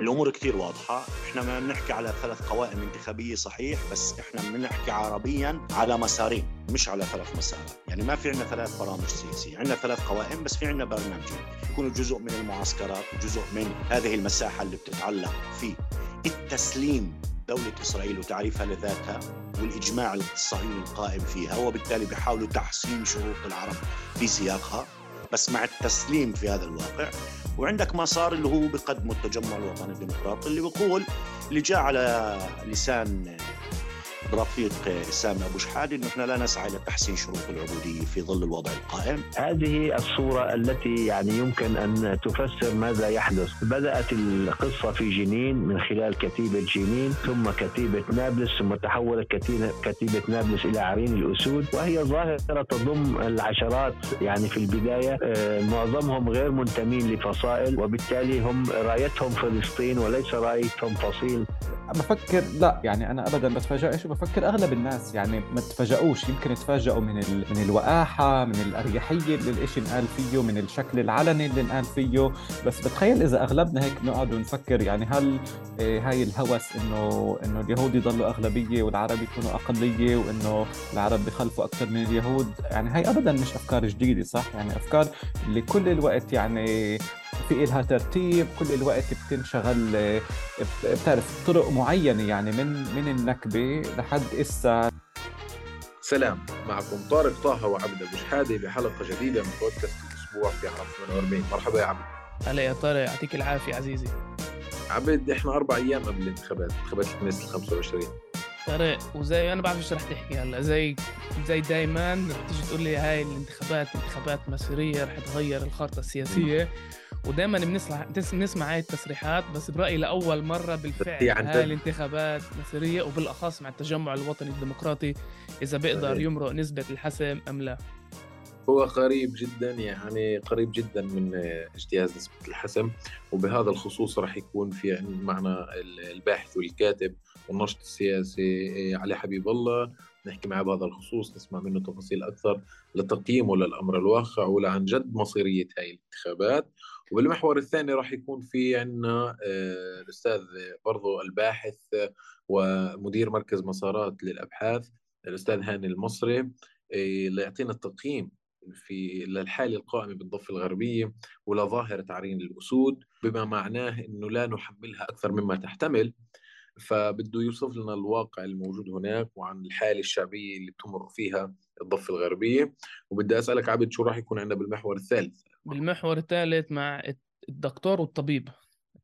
الأمور كثير واضحة. إحنا ما بنحكي على ثلاث قوائم انتخابية صحيح بس إحنا بنحكي عربيا على مسارين مش على ثلاث مسارات يعني ما في عندنا ثلاث برامج سياسية. عندنا ثلاث قوائم بس في عندنا برنامجين. يكونوا جزء من المعسكرات جزء من هذه المساحة اللي بتتعلق في التسليم دولة إسرائيل وتعريفها لذاتها والإجماع الصهيوني القائم فيها وبالتالي بيحاولوا تحسين شروط العرب في سياقها. بس مع التسليم في هذا الواقع وعندك مسار اللي هو بقدمه التجمع الوطني الديمقراطي اللي بيقول اللي جاء على لسان رفيق سامي أبو شحادة إنه إحنا لا نسعى إلى تحسين شروط العبودية في ظل الوضع القائم. هذه الصورة التي يعني يمكن أن تفسر ماذا يحدث. بدأت القصة في جنين من خلال كتيبة جنين ثم كتيبة نابلس ثم تحولت كتيبة نابلس إلى عرين الأسود وهي ظاهرة تضم العشرات يعني في البداية آه، معظمهم غير منتمين لفصائل وبالتالي هم رايتهم فلسطين وليس رأيتهم فصيل بفكر لا يعني أنا ابدا بتفاجئش وبفكر أغلب الناس يعني ما تفاجئوش يمكن تفاجئوا من ال... من الوقاحة من الأريحية اللي الاشي انقال فيه من الشكل العلني اللي انقال فيه. بس بتخيل إذا أغلبنا هيك نقعد ونفكر يعني هل إيه هاي الهوس إنه إنه اليهود يضلوا أغلبية والعرب يكونوا أقلية وإنه العرب بخلفوا أكثر من اليهود. يعني هاي ابدا مش أفكار جديدة صح؟ يعني أفكار اللي كل الوقت يعني في إلها ترتيب كل الوقت بتنشغل بتعرف طرق معينة يعني من من النكبة لحد إسا. سلام معكم طارق طه وعبد أبو شحادة بحلقة جديدة من بودكاست الأسبوع في عام 48 مرحبا يا عبد. هلا يا طارق يعطيك العافية عزيزي. عبد إحنا أربع أيام قبل الانتخابات انتخابات الكنيسة ال 25 طارق وزي أنا بعرف إيش رح تحكي هلا. زي زي دائما رح تيجي تقول لي هاي الانتخابات انتخابات مصيرية رح تغير الخارطة السياسية. ودائما بنسمع بنسمع هاي التصريحات بس برأيي لأول مرة بالفعل هاي الانتخابات مصيرية وبالأخص مع التجمع الوطني الديمقراطي إذا بيقدر يمرق نسبة الحسم أم لا. هو قريب جدا يعني قريب جدا من اجتياز نسبة الحسم وبهذا الخصوص راح يكون في معنا الباحث والكاتب والناشط السياسي علي حبيب الله. نحكي معه بهذا الخصوص نسمع منه تفاصيل أكثر لتقييمه للأمر الواقع ولعن جد مصيرية هاي الانتخابات. وبالمحور الثاني راح يكون في عندنا آه، الأستاذ برضو الباحث ومدير مركز مسارات للأبحاث الأستاذ هاني المصري آه، ليعطينا التقييم في للحالة القائمة بالضفة الغربية ولظاهرة عرين الأسود بما معناه أنه لا نحملها أكثر مما تحتمل. فبده يوصف لنا الواقع الموجود هناك وعن الحالة الشعبية اللي بتمر فيها الضفة الغربية. وبدي أسألك عبد شو راح يكون عندنا بالمحور الثالث؟ بالمحور الثالث مع الدكتور والطبيب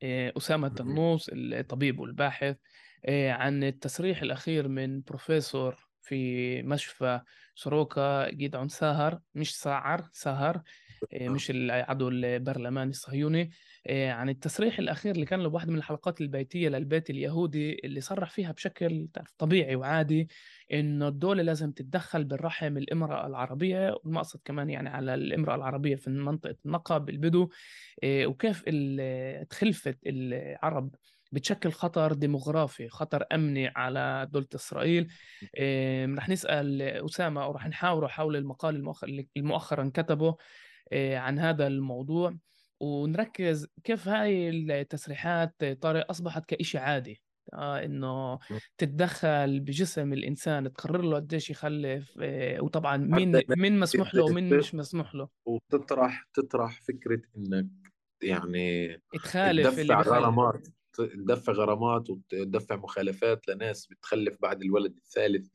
آه، أسامة النوس الطبيب والباحث. آه، عن التصريح الأخير من بروفيسور في مشفى سروكا جيدعون ساهر مش ساعر ساهر آه، مش العضو البرلماني الصهيوني. عن التصريح الأخير اللي كان له بواحدة من الحلقات البيتية للبيت اليهودي اللي صرح فيها بشكل طبيعي وعادي إنه الدولة لازم تتدخل بالرحم الإمرأة العربية والمقصد كمان يعني على الإمرأة العربية في منطقة النقب البدو آه، وكيف تخلفت العرب بتشكل خطر ديموغرافي خطر أمني على دولة إسرائيل. رح نسأل أسامة أو رح نحاوره حول المقال المؤخر مؤخرا كتبه آه، عن هذا الموضوع. ونركز كيف هاي التسريحات طارق أصبحت كإشي عادي. آه إنه تتدخل بجسم الإنسان تقرر له قديش يخلف آه وطبعا مين مين مسموح له ومين مش مسموح له. وتطرح تطرح فكرة إنك يعني تخالف تدفع غرامات تدفع غرامات وتدفع مخالفات لناس بتخلف بعد الولد الثالث.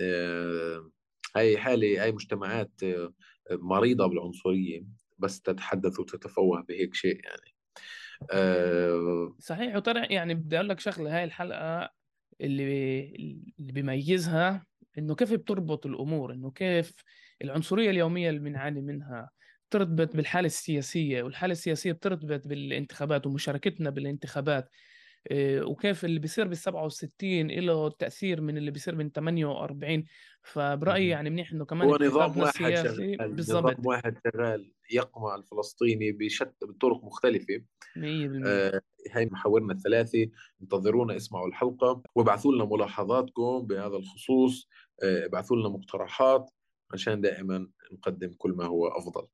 آه هاي حالة هاي مجتمعات آه مريضة بالعنصرية. بس تتحدث وتتفوه بهيك شيء يعني. أه صحيح وترى يعني بدي أقول لك شغلة هاي الحلقة اللي اللي بيميزها إنه كيف بتربط الأمور إنه كيف العنصرية اليومية اللي بنعاني منها بترتبط بالحالة السياسية والحالة السياسية بترتبط بالانتخابات ومشاركتنا بالانتخابات. وكيف اللي بيصير بال 67 له تأثير من اللي بيصير من 48 فبرأيي يعني منيح إنه كمان هو نظام واحد شغال بالضبط. نظام واحد شغال يقمع الفلسطيني بشتى بطرق مختلفة. 100% آه هاي محاورنا الثلاثه انتظرونا اسمعوا الحلقة وابعثوا لنا ملاحظاتكم بهذا الخصوص. آه ابعثوا لنا مقترحات عشان دائما نقدم كل ما هو أفضل.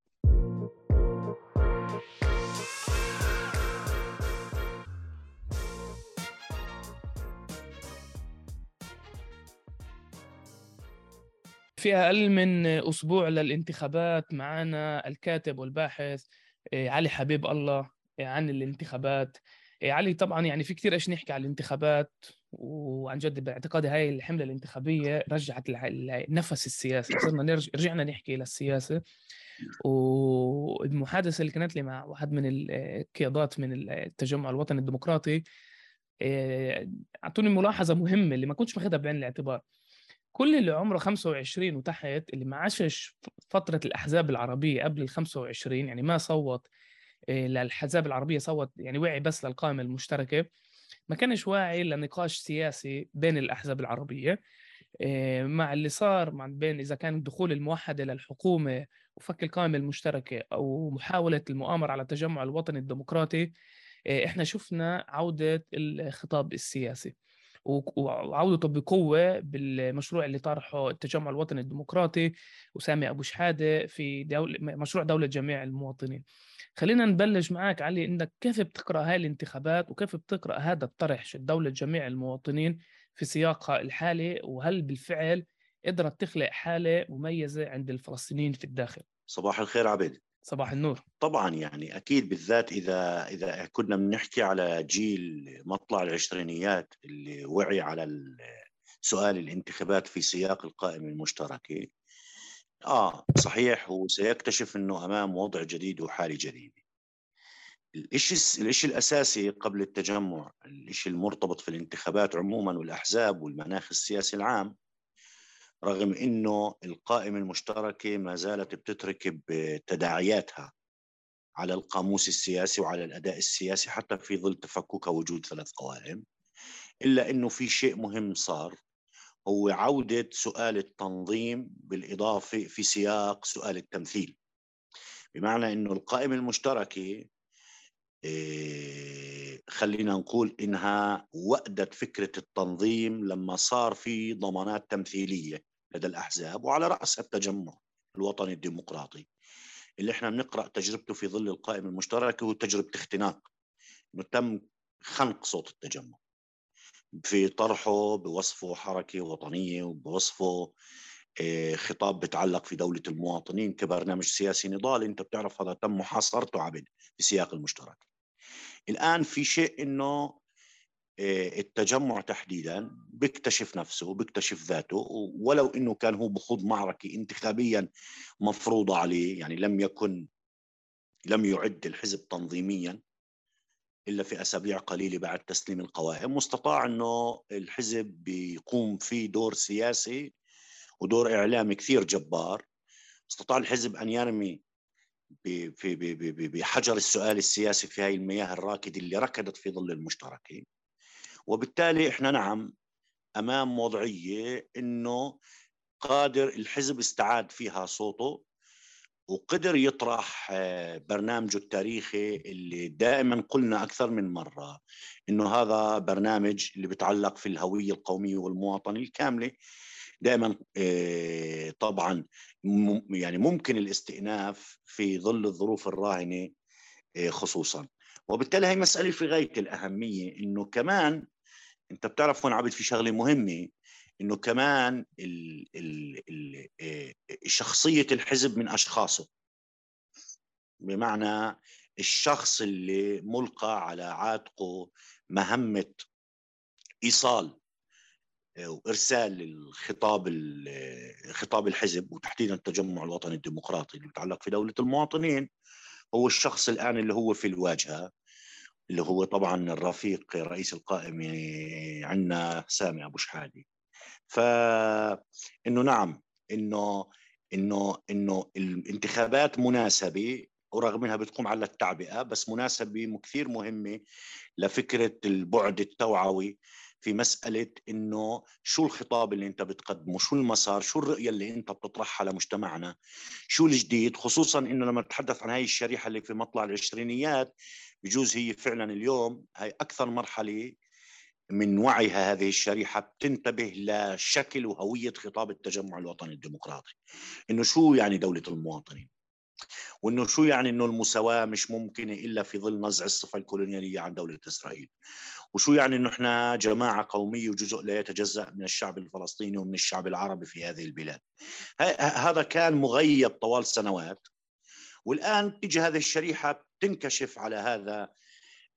في أقل من أسبوع للانتخابات معنا الكاتب والباحث آه، علي حبيب الله آه، عن الانتخابات. آه، علي طبعا يعني في كثير إيش نحكي عن الانتخابات وعن جد باعتقادي هاي الحملة الانتخابية رجعت النفس السياسي صرنا نرجع رجعنا نحكي للسياسه والمحادثة اللي كانت لي مع واحد من القيادات من التجمع الوطني الديمقراطي أعطوني ملاحظة مهمة اللي ما كنتش ماخذها بعين الاعتبار. كل اللي عمره 25 وتحت اللي ما عاشش فترة الأحزاب العربية قبل ال 25 يعني ما صوت آه، للأحزاب العربية صوت يعني وعي بس للقائمة المشتركة. ما كانش واعي لنقاش سياسي بين الأحزاب العربية آه، مع اللي صار مع بين إذا كان الدخول الموحدة للحكومة وفك القائمة المشتركة أو محاولة المؤامرة على التجمع الوطني الديمقراطي آه، إحنا شفنا عودة الخطاب السياسي. وعودته بقوه بالمشروع اللي طرحه التجمع الوطني الديمقراطي وسامي أبو شحادة في دولة مشروع دولة جميع المواطنين. خلينا نبلش معك علي إنك كيف بتقرأ هاي الانتخابات وكيف بتقرأ هذا الطرح دوله جميع المواطنين في سياقها الحالي وهل بالفعل قدرت تخلق حالة مميزة عند الفلسطينيين في الداخل؟ صباح الخير عبيد صباح النور. طبعا يعني أكيد بالذات إذا إذا كنا بنحكي على جيل مطلع العشرينيات اللي وعي على سؤال الانتخابات في سياق القائمه المشتركه آه صحيح هو سيكتشف إنه أمام وضع جديد وحاله جديده الشيء الشيء الأساسي قبل التجمع الشيء المرتبط في الانتخابات عموما والأحزاب والمناخ السياسي العام رغم إنه القائمة المشتركة ما زالت بتتركب تداعياتها على القاموس السياسي وعلى الأداء السياسي حتى في ظل تفكك وجود ثلاث قوائم إلا إنه في شيء مهم صار هو عودة سؤال التنظيم بالإضافة في سياق سؤال التمثيل. بمعنى إنه القائمة المشتركة إيه خلينا نقول إنها وأدت فكرة التنظيم لما صار في ضمانات تمثيلية. لدى الأحزاب وعلى رأس التجمع الوطني الديمقراطي اللي إحنا بنقرأ تجربته في ظل القائمة المشتركة وتجربة اختناق. إنه تم خنق صوت التجمع. في طرحه بوصفه حركة وطنية وبوصفه آه، خطاب بتعلق في دولة المواطنين كبرنامج سياسي نضالي أنت بتعرف هذا تم محاصرته عبد في سياق المشترك. الآن في شيء آه، التجمع تحديدا بيكتشف نفسه بيكتشف ذاته ولو إنه كان هو بخوض معركة انتخابيا مفروضة عليه يعني لم يكن لم يعد الحزب تنظيميا إلا في أسابيع قليلة بعد تسليم القوائم واستطاع إنه الحزب بيقوم في دور سياسي ودور إعلامي كثير جبار. استطاع الحزب أن يرمي بحجر السؤال السياسي في هذه المياه الراكده اللي ركضت في ظل المشتركين. وبالتالي إحنا نعم أمام وضعية إنه قادر الحزب استعاد فيها صوته وقدر يطرح آه، برنامجه التاريخي اللي دائما قلنا أكثر من مرة إنه هذا برنامج اللي بيتعلق في الهوية القومية والمواطنة الكاملة. دائما آه، طبعا يعني ممكن الاستئناف في ظل الظروف الراهنة آه، خصوصا. وبالتالي هي مسألة في غاية الأهمية إنه كمان انت بتعرف هون عبد في شغلة مهمة انه كمان ال ال ال آه، شخصية الحزب من أشخاصه. بمعنى الشخص اللي ملقى على عاتقه مهمة إيصال آه، وإرسال الخطاب خطاب الحزب وتحديدا التجمع الوطني الديمقراطي اللي يتعلق في دولة المواطنين هو الشخص الآن اللي هو في الواجهة. اللي هو طبعا الرفيق رئيس القائمة عندنا سامي أبو شحادي. فإنه نعم إنه إنه إنه الانتخابات مناسبة ورغم إنها بتقوم على التعبئة بس مناسبة كثير مهمة لفكرة البعد التوعوي في مسألة إنه شو الخطاب اللي أنت بتقدمه، شو المسار، شو الرؤية اللي أنت بتطرحها لمجتمعنا، شو الجديد، خصوصا إنه لما نتحدث عن هاي الشريحة اللي في مطلع العشرينيات بجوز هي فعلا اليوم هي أكثر مرحلة من وعيها هذه الشريحة بتنتبه لشكل وهوية خطاب التجمع الوطني الديمقراطي. إنه شو يعني دولة المواطنين؟ وإنه شو يعني إنه المساواة مش ممكنة إلا في ظل نزع الصفة الكولونيالية عن دولة إسرائيل؟ وشو يعني إنه إحنا جماعة قومية وجزء لا يتجزأ من الشعب الفلسطيني ومن الشعب العربي في هذه البلاد؟ هذا كان مغيب طوال سنوات. والآن تيجي هذه الشريحة تنكشف على هذا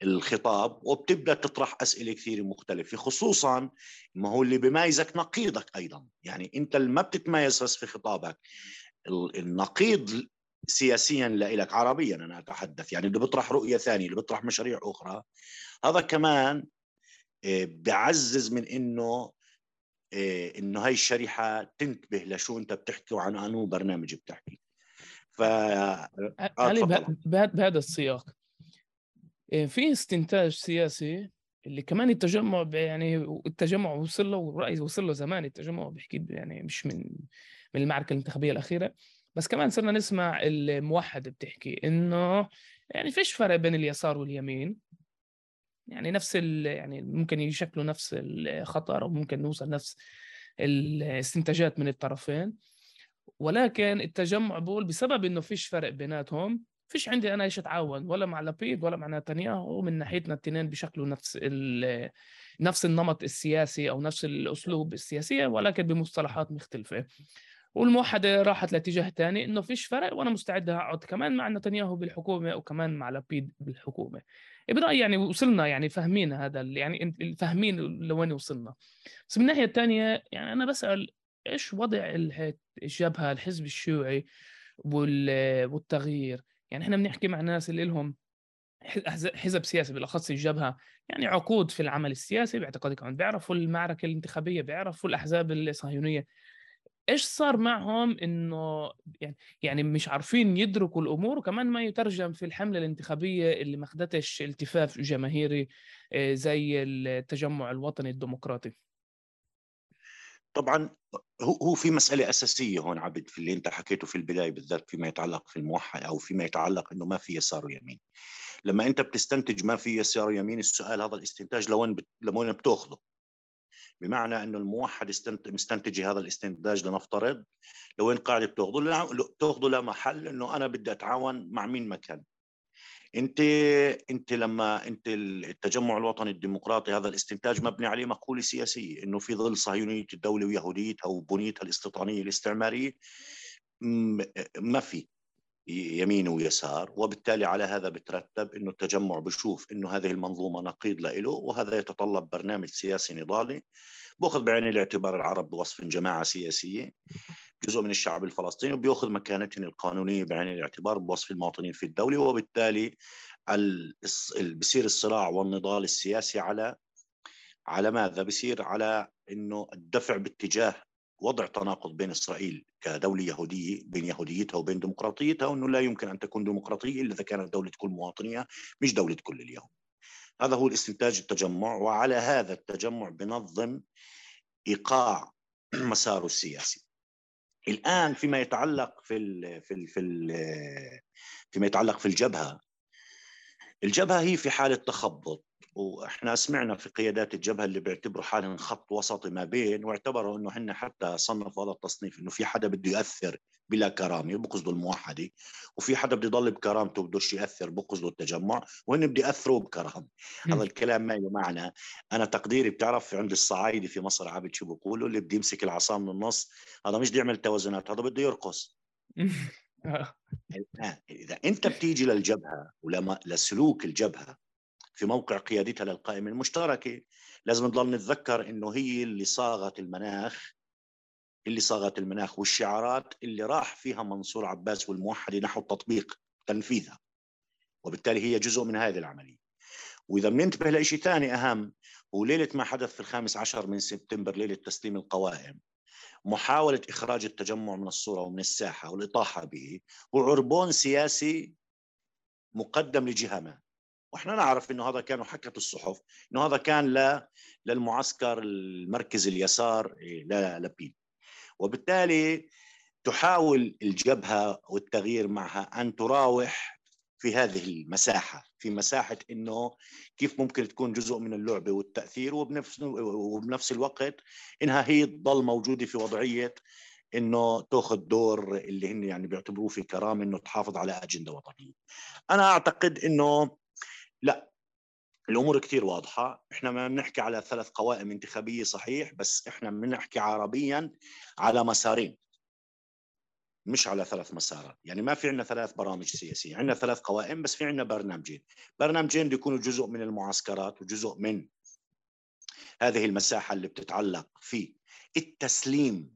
الخطاب وبتبدأ تطرح أسئلة كثير مختلفة خصوصا ما هو اللي بيميزك نقيضك أيضا. يعني أنت ما بتتميز بس في خطابك. النقيض سياسيا لك عربيا أنا أتحدث. يعني اللي بيطرح رؤية ثانية اللي بيطرح مشاريع أخرى هذا كمان آه، بعزز من إنه آه، إنه هاي الشريحة تنتبه لشو أنت بتحكي وعن انو برنامج بتحكي. ف علي آه بهذا السياق. في استنتاج سياسي اللي كمان التجمع يعني التجمع وصل له والرأي وصل له زمان التجمع بيحكي يعني مش من من المعركة الانتخابية الأخيرة. بس كمان صرنا نسمع الموحد بتحكي إنه يعني فيش فرق بين اليسار واليمين. يعني نفس يعني ممكن يشكلوا نفس الخطر أو ممكن نوصل نفس الاستنتاجات من الطرفين. ولكن التجمع بقول بسبب إنه فيش فرق بيناتهم فيش عندي أنا إيش أتعاون ولا مع لبيد ولا مع نتنياهو ومن ناحيتنا الاثنين بشكلوا نفس نفس النمط السياسي أو نفس الأسلوب السياسي ولكن بمصطلحات مختلفة. والموحدة راحت لاتجاه ثاني إنه فيش فرق وأنا مستعد أقعد كمان مع نتنياهو بالحكومة وكمان مع لبيد بالحكومة. برايي يعني وصلنا يعني فاهمين هذا يعني فاهمين لوين وصلنا. بس من الناحية الثانية يعني أنا بسأل إيش وضع الجبهه الحزب الشيوعي والتغيير؟ يعني إحنا بنحكي مع ناس اللي لهم حزب سياسي بالأخص الجبهه يعني عقود في العمل السياسي باعتقادي كمان بيعرفوا المعركة الانتخابية بيعرفوا الأحزاب الصهيونية. إيش صار معهم إنه يعني يعني مش عارفين يدركوا الأمور وكمان ما يترجم في الحملة الانتخابية اللي ما التفاف جماهيري آه، زي التجمع الوطني الديمقراطي؟ طبعا هو في مسألة أساسية هون عبد في اللي أنت حكيته في البداية بالذات فيما يتعلق في الموحد أو فيما يتعلق أنه ما في يسار ويمين لما أنت بتستنتج ما في يسار ويمين السؤال هذا الاستنتاج لوين بت... لوين بتأخذه؟ بمعنى إنه الموحد مستنتج هذا الاستنتاج لنفترض لوين قاعدة بتأخذه؟ بتاخذه لمحل إنه أنا بدي أتعاون مع مين مكان انت انت لما انت التجمع الوطني الديمقراطي هذا الاستنتاج مبني عليه مقولة سياسية إنه في ظل صهيونية الدولة ويهوديتها وبنيتها الاستيطانيه الاستعمارية ما في. يمين ويسار وبالتالي على هذا بترتب إنه التجمع بشوف إنه هذه المنظومة نقيض له وهذا يتطلب برنامج سياسي نضالي باخذ بعين الاعتبار العرب بوصف جماعة سياسية جزء من الشعب الفلسطيني وبيأخذ مكانتهم القانونية بعين الاعتبار بوصف المواطنين في الدولة وبالتالي بصير الصراع والنضال السياسي على على ماذا؟ بصير على إنه الدفع باتجاه وضع تناقض بين إسرائيل كدولة يهودية بين يهوديتها وبين ديمقراطيتها وأنه لا يمكن أن تكون ديمقراطية إلا إذا كانت دولة كل مواطنيها مش دولة كل اليهود. هذا هو الاستنتاج التجمع وعلى هذا التجمع بنظم إيقاع مساره السياسي. الآن فيما يتعلق في ال في ال في ال فيما يتعلق في الجبهة الجبهة هي في حالة تخبط وإحنا سمعنا في قيادات الجبهة اللي بيعتبروا حالهم خط وسطي ما بين واعتبروا إنه هن حتى صنفوا هذا التصنيف إنه في حدا بده ياثر بلا كرامة بقصدوا الموحدة وفي حدا بده يضل بكرامته بدوش ياثر بقصدوا التجمع وهن بده يأثروا بكرامة. هذا الكلام ما له معنى. أنا تقديري بتعرف عند الصعايدة في مصر عبد شو بيقولوا اللي بده يمسك العصا من النص هذا مش بده يعمل توازنات هذا بده يرقص. إذا أنت بتيجي للجبهة ولما لسلوك الجبهة في موقع قيادتها للقائمة المشتركة لازم نضل نتذكر إنه هي اللي صاغت المناخ اللي صاغت المناخ والشعارات اللي راح فيها منصور عباس والموحدة نحو التطبيق تنفيذها. وبالتالي هي جزء من هذه العملية. وإذا بننتبه لشيء ثاني أهم هو ليلة ما حدث في الخامس عشر من سبتمبر ليلة تسليم القوائم. محاولة إخراج التجمع من الصورة ومن الساحة والإطاحة به وعربون سياسي مقدم لجهة ما وإحنا نعرف إنه هذا كانوا حكت الصحف إنه هذا كان ل للمعسكر المركز اليسار إيه، للبيد وبالتالي تحاول الجبهة والتغيير معها أن تراوح في هذه المساحة في مساحة إنه كيف ممكن تكون جزء من اللعبة والتأثير وبنفس وبنفس الوقت إنها هي تضل موجودة في وضعية إنه تأخذ دور اللي هن يعني بيعتبروه في كرامة إنه تحافظ على أجندة وطنية. أنا أعتقد إنه لا. الأمور كثير واضحة، إحنا ما بنحكي على ثلاث قوائم انتخابية صحيح بس إحنا بنحكي عربيا على مسارين. مش على ثلاث مسارات. يعني ما في عندنا ثلاث برامج سياسية. عندنا ثلاث قوائم بس في عندنا برنامجين. برنامجين بيكونوا جزء من المعسكرات وجزء من هذه المساحة اللي بتتعلق في التسليم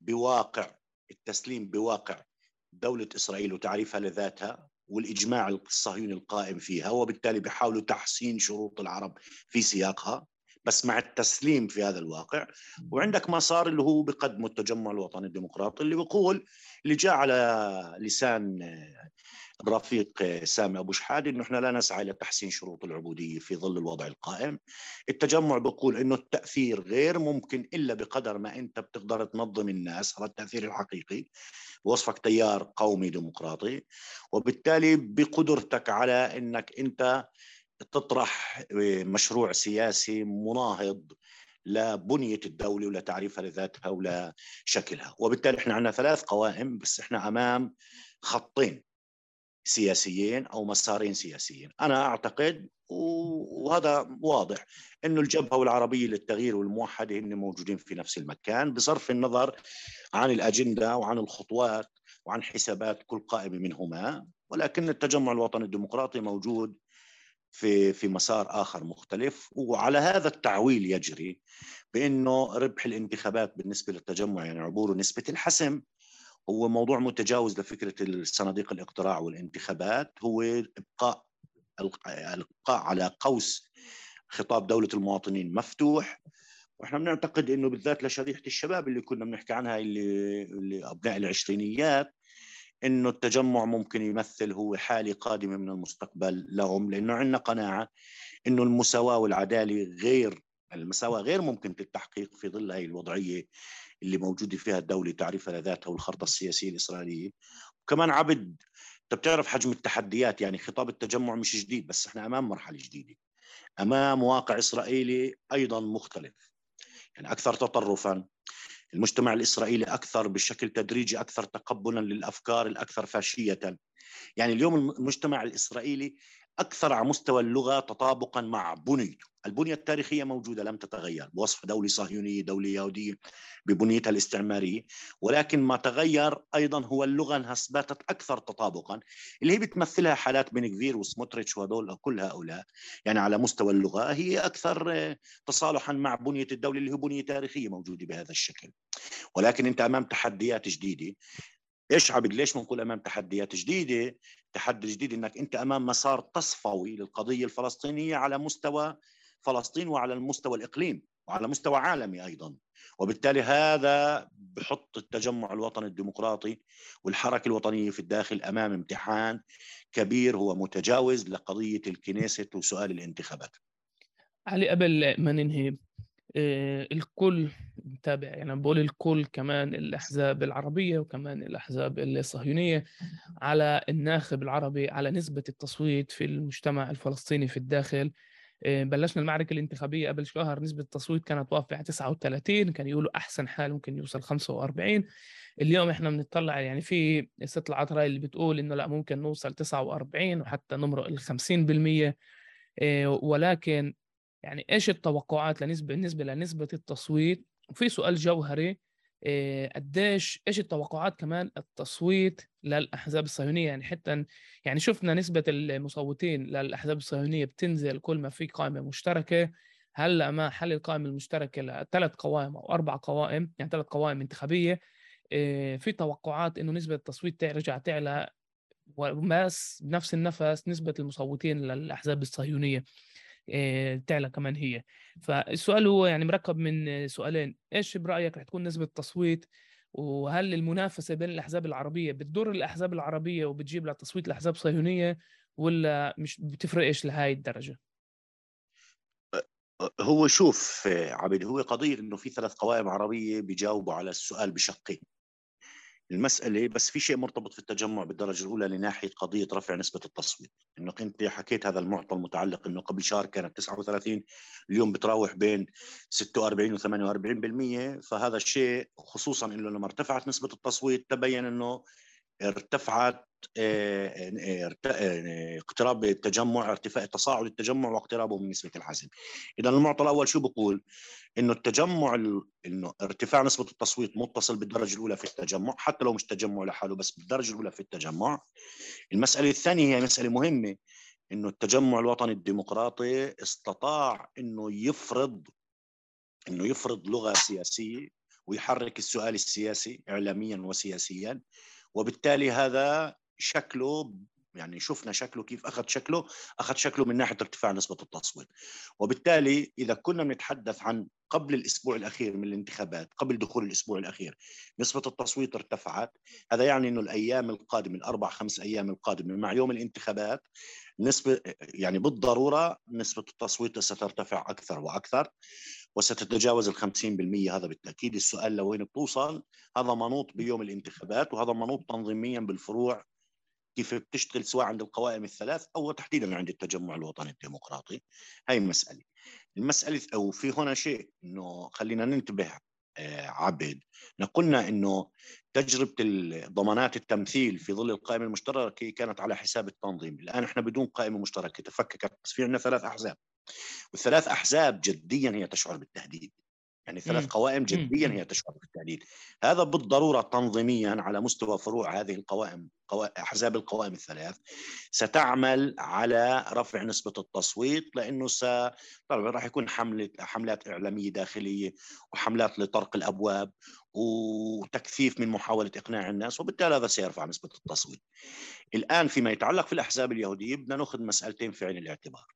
بواقع التسليم بواقع دولة إسرائيل وتعريفها لذاتها. والإجماع الصهيوني القائم فيها وبالتالي بيحاولوا تحسين شروط العرب في سياقها بس مع التسليم في هذا الواقع. وعندك مسار اللي هو بقدمه التجمع الوطني الديمقراطي اللي بيقول اللي جاء على لسان الرفيق سامي أبو شحادة إنه إحنا لا نسعى إلى تحسين شروط العبودية في ظل الوضع القائم. التجمع بيقول إنه التأثير غير ممكن إلا بقدر ما أنت بتقدر تنظم الناس هذا التأثير الحقيقي. وصفك تيار قومي ديمقراطي. وبالتالي بقدرتك على إنك أنت تطرح مشروع سياسي مناهض لبنية الدولة ولتعريفها لذاتها ولشكلها وبالتالي إحنا عندنا ثلاث قوائم بس إحنا أمام خطين. سياسيين أو مسارين سياسيين. أنا أعتقد وهذا واضح إنه الجبهة والعربية للتغيير والموحده هن موجودين في نفس المكان بصرف النظر عن الأجندة وعن الخطوات وعن حسابات كل قائمة منهما. ولكن التجمع الوطني الديمقراطي موجود في في مسار آخر مختلف. وعلى هذا التعويل يجري بإنه ربح الانتخابات بالنسبة للتجمع يعني عبور نسبة الحسم هو موضوع متجاوز لفكرة الصناديق الاقتراع والانتخابات هو إبقاء الابقاء على قوس خطاب دولة المواطنين مفتوح. وإحنا بنعتقد إنه بالذات لشريحة الشباب اللي كنا بنحكي عنها اللي, اللي أبناء العشرينيات إنه التجمع ممكن يمثل هو حالة قادمة من المستقبل لهم لأنه عندنا قناعة إنه المساواة والعدالة غير المساواة غير ممكن التحقيق في ظل هذه الوضعية اللي موجوده فيها الدولة تعرفها لذاتها والخرطة السياسية الإسرائيلية. وكمان عبد أنت بتعرف حجم التحديات يعني خطاب التجمع مش جديد بس إحنا أمام مرحلة جديدة. أمام واقع إسرائيلي أيضا مختلف. يعني أكثر تطرفا المجتمع الإسرائيلي أكثر بشكل تدريجي أكثر تقبلا للأفكار الأكثر فاشية. يعني اليوم المجتمع الإسرائيلي أكثر على مستوى اللغة تطابقا مع بنيته البنية التاريخية موجودة لم تتغير. بوصف دولة صهيونية دولة يهودية ببنيتها الاستعمارية. ولكن ما تغير أيضا هو اللغة أنها أثبتت أكثر تطابقا اللي هي بتمثلها حالات بن كفير وسموتريتش وهذول كل هؤلاء. يعني على مستوى اللغة هي أكثر تصالحا مع بنية الدولة اللي هي بنية تاريخية موجودة بهذا الشكل. ولكن أنت أمام تحديات جديدة. إيش عبد ليش بنقول أمام تحديات جديدة؟ تحدي جديد إنك أنت أمام مسار تصفوي للقضية الفلسطينية على مستوى فلسطين وعلى المستوى الإقليم وعلى مستوى عالمي أيضا. وبالتالي هذا بحط التجمع الوطني الديمقراطي والحركة الوطنية في الداخل أمام امتحان كبير هو متجاوز لقضية الكنيسة وسؤال الانتخابات. علي قبل ما ننهي الكل متابع. يعني بقول الكل كمان الأحزاب العربية وكمان الأحزاب الصهيونية على الناخب العربي على نسبة التصويت في المجتمع الفلسطيني في الداخل. آه، بلشنا المعركة الانتخابية قبل شهر نسبة التصويت كانت واقفة على 39 كان يقولوا أحسن حال ممكن يوصل 45 اليوم إحنا بنطلع يعني في استطلاعات رأي اللي بتقول إنه لا ممكن نوصل 49 وحتى نمرق ال 50% آه، ولكن يعني إيش التوقعات لنسبة بالنسبة لنسبة التصويت؟ وفي سؤال جوهري آه، قديش إيش التوقعات كمان التصويت للأحزاب الصهيونية؟ يعني حتى يعني شفنا نسبة المصوتين للأحزاب الصهيونية بتنزل كل ما في قائمة مشتركة. هلأ مع حل القائمة المشتركة لثلاث قوائم أو أربع قوائم يعني ثلاث قوائم انتخابية آه، في توقعات إنه نسبة التصويت ترجع تعلى وبس بنفس النفس نسبة المصوتين للأحزاب الصهيونية. تعلى كمان هي. فالسؤال هو يعني مركب من سؤالين. إيش برأيك رح تكون نسبة التصويت؟ وهل المنافسة بين الأحزاب العربية بتضر الأحزاب العربية وبتجيب لتصويت الاحزاب الصهيونيه ولا مش بتفرقش لهي الدرجة؟ هو شوف عبد هو قضية إنه في ثلاث قوائم عربية بيجاوبوا على السؤال بشقين. المسألة بس في شيء مرتبط في التجمع بالدرجة الأولى لناحية قضية رفع نسبة التصويت. إنك أنت حكيت هذا المعطى المتعلق إنه قبل شهر كانت 39 اليوم بتراوح بين 46 و 48% فهذا الشيء خصوصا إنه لما ارتفعت نسبة التصويت تبين إنه ارتفعت اقتراب التجمع ارتفاع تصاعد التجمع واقترابه من نسبة الحزم. إذا المعطى الأول شو بقول؟ إنه التجمع إنه ارتفاع نسبة التصويت متصل بالدرجة الأولى في التجمع حتى لو مش تجمع لحاله بس بالدرجة الأولى في التجمع. المسألة الثانية هي مسألة مهمة إنه التجمع الوطني الديمقراطي استطاع إنه يفرض إنه يفرض لغة سياسية ويحرك السؤال السياسي اعلاميا وسياسيا وبالتالي هذا شكله يعني شفنا شكله كيف أخذ شكله أخذ شكله من ناحية ارتفاع نسبة التصويت. وبالتالي إذا كنا بنتحدث عن قبل الأسبوع الأخير من الانتخابات قبل دخول الأسبوع الأخير نسبة التصويت ارتفعت. هذا يعني إنه الأيام القادمة الأربع خمس أيام القادمة مع يوم الانتخابات نسبة يعني بالضرورة نسبة التصويت سترتفع أكثر وأكثر وستتجاوز ال 50% هذا بالتأكيد السؤال لوين بتوصل؟ هذا منوط بيوم الانتخابات وهذا منوط تنظيميا بالفروع كيف بتشتغل سواء عند القوائم الثلاث أو تحديدا عند التجمع الوطني الديمقراطي. هاي مسألة. المسألة أو في هنا شيء إنه خلينا ننتبه آه، عبد. قلنا إنه تجربة ضمانات التمثيل في ظل القائمة المشتركة كانت على حساب التنظيم. الآن إحنا بدون قائمة مشتركة تفككت. بس في عندنا ثلاث أحزاب. والثلاث أحزاب جديا هي تشعر بالتهديد. يعني ثلاث قوائم جديا هي تشعر بالتهديد هذا بالضرورة تنظيميا على مستوى فروع هذه القوائم أحزاب القوائم الثلاث ستعمل على رفع نسبة التصويت لأنه س طبعا راح يكون حمله حملات إعلامية داخلية وحملات لطرق الأبواب وتكثيف من محاولة إقناع الناس وبالتالي هذا سيرفع نسبة التصويت. الآن فيما يتعلق في الأحزاب اليهودية بدنا نأخذ مسألتين في عين الاعتبار.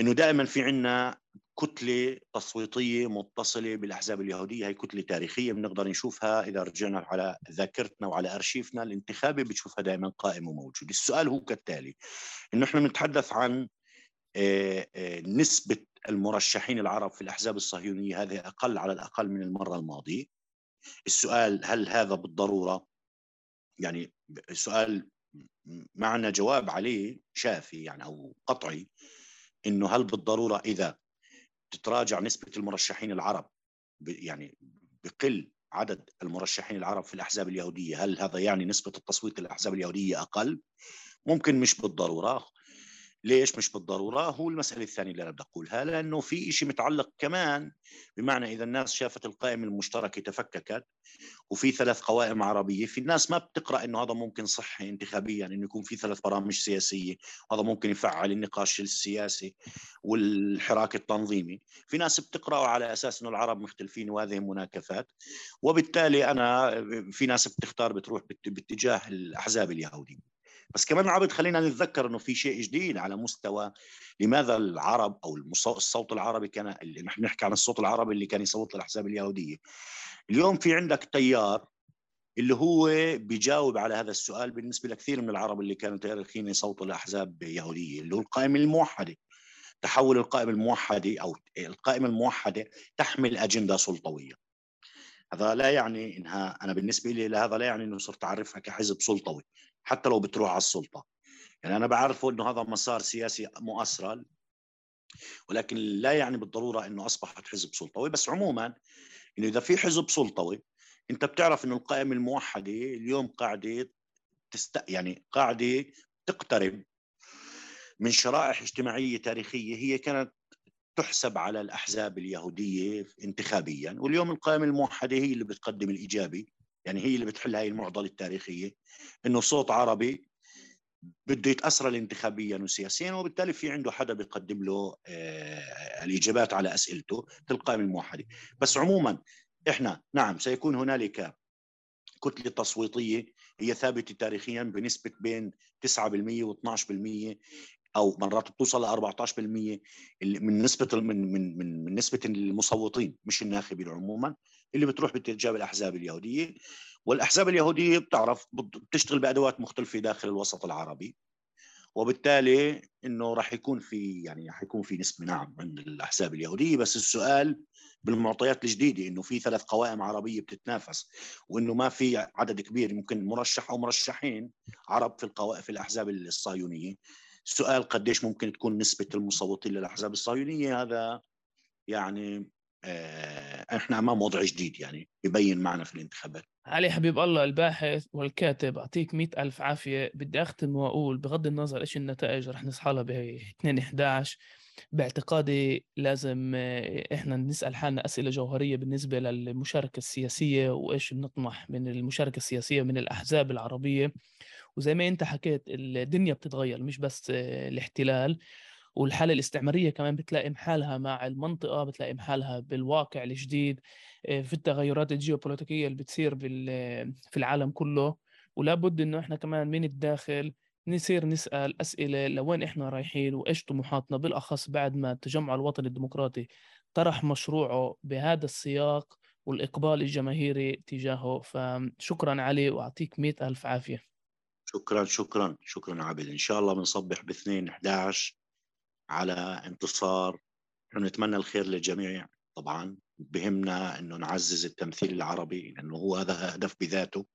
إنه دائما في عندنا كتلة تصويتية متصلة بالأحزاب اليهودية هي كتلة تاريخية بنقدر نشوفها إذا رجعنا على ذاكرتنا وعلى أرشيفنا الانتخابي بتشوفها دائما قائم وموجود السؤال هو كالتالي انه إحنا بنتحدث عن نسبة المرشحين العرب في الأحزاب الصهيونية هذه أقل على الأقل من المرة الماضية. السؤال هل هذا بالضرورة؟ يعني السؤال معنا جواب عليه شافي يعني أو قطعي إنه هل بالضرورة؟ إذا تتراجع نسبة المرشحين العرب يعني بقل عدد المرشحين العرب في الأحزاب اليهودية. هل هذا يعني نسبة التصويت للأحزاب اليهودية أقل؟ ممكن مش بالضرورة. ليش مش بالضرورة؟ هو المسألة الثانية اللي أنا بدي أقولها لأنه في شيء متعلق كمان. بمعنى إذا الناس شافت القائمه المشتركه تفككت وفي ثلاث قوائم عربية في الناس ما بتقرأ إنه هذا ممكن صحي انتخابيا إنه يكون في ثلاث برامج سياسية هذا ممكن يفعل النقاش السياسي والحراك التنظيمي. في ناس بتقرا على أساس إنه العرب مختلفين وهذه مناكفات. وبالتالي أنا في ناس بتختار بتروح باتجاه الأحزاب اليهودية. بس كمان عبد خلينا نتذكر إنه في شيء جديد على مستوى لماذا العرب أو الصوت العربي كان اللي نحن نحكي عن الصوت العربي اللي كان يصوت للأحزاب اليهودية. اليوم في عندك تيار اللي هو بيجاوب على هذا السؤال بالنسبة لكثير من العرب اللي كانوا تاريخيا يصوتوا لأحزاب يهودية اللي هو القائمه الموحدة. تحول القائمه الموحدة أو القائمة الموحدة تحمل أجندة سلطوية. هذا لا يعني إنها أنا بالنسبة لي هذا لا يعني إنه صرت أعرفها كحزب سلطوي حتى لو بتروح على السلطة. يعني أنا بعرفه إنه هذا مسار سياسي مؤسرل ولكن لا يعني بالضرورة إنه أصبحت حزب سلطوي. بس عموما إنه إذا في حزب سلطوي أنت بتعرف إنه القائمة الموحدة اليوم قاعدة تست يعني قاعدة تقترب من شرائح اجتماعية تاريخية هي كانت تحسب على الأحزاب اليهودية انتخابيا واليوم القائمة الموحدة هي اللي بتقدم الإيجابي يعني هي اللي بتحل هاي المعضلة التاريخية إنه صوت عربي بده يتأثر انتخابيا وسياسيا وبالتالي في عنده حدا بيقدم له آه الإجابات على أسئلته في القائمة الموحدة. بس عموما إحنا نعم سيكون هنالك كتلة تصويتية هي ثابتة تاريخيا بنسبة بين 9% و12% أو مرات بتوصل ل 14% من نسبة من من من, من نسبة المصوتين مش الناخبين عموما اللي بتروح باتجاه الاحزاب اليهودية. والأحزاب اليهودية بتعرف بتشتغل بأدوات مختلفة داخل الوسط العربي. وبالتالي إنه راح يكون في يعني راح يكون في نسبة نعم عند الأحزاب اليهودية. بس السؤال بالمعطيات الجديدة إنه في ثلاث قوائم عربية بتتنافس وإنه ما في عدد كبير ممكن مرشح أو مرشحين عرب في القوائم في الأحزاب الصهيونية. السؤال قديش ممكن تكون نسبة المصوتين للأحزاب الصهيونية؟ هذا يعني آه، إحنا أمام وضع جديد يعني ببين معنا في الانتخابات. علي حبيب الله الباحث والكاتب أعطيك مئة ألف عافية. بدي أختم وأقول بغض النظر إيش النتائج رح نصحى لها ب 2 11 باعتقادي لازم آه، إحنا نسأل حالنا أسئلة جوهرية بالنسبة للمشاركة السياسية وإيش بنطمح من المشاركة السياسية من الأحزاب العربية. وزي ما أنت حكيت الدنيا بتتغير مش بس الاحتلال والحالة الاستعمارية كمان بتلاقي محالها مع المنطقة بتلاقي محالها بالواقع الجديد في التغيرات الجيوبوليتيكية اللي بتصير في العالم كله. ولا بد إنه إحنا كمان من الداخل نصير نسأل أسئلة لوين إحنا رايحين وإيش طموحاتنا بالأخص بعد ما التجمع الوطني الديمقراطي طرح مشروعه بهذا السياق والإقبال الجماهيري تجاهه. فشكرا علي وأعطيك مئة ألف عافية. شكرا شكرا شكرا عابد إن شاء الله بنصبح باثنين 11 على انتصار. نتمنى الخير للجميع. طبعا بهمنا إنه نعزز التمثيل العربي لأنه هو هذا هدف بذاته.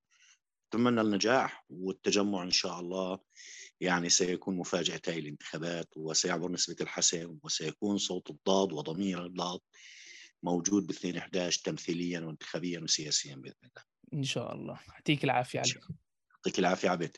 نتمنى النجاح والتجمع إن شاء الله. يعني سيكون هذه الانتخابات وسيعبر نسبة الحسم وسيكون صوت الضاد وضمير الضاد موجود ب 2 11 تمثيليا وانتخابيا وسياسيا بإذن الله. إن شاء الله. يعطيك العافية علي. يعطيك العافية عبيد.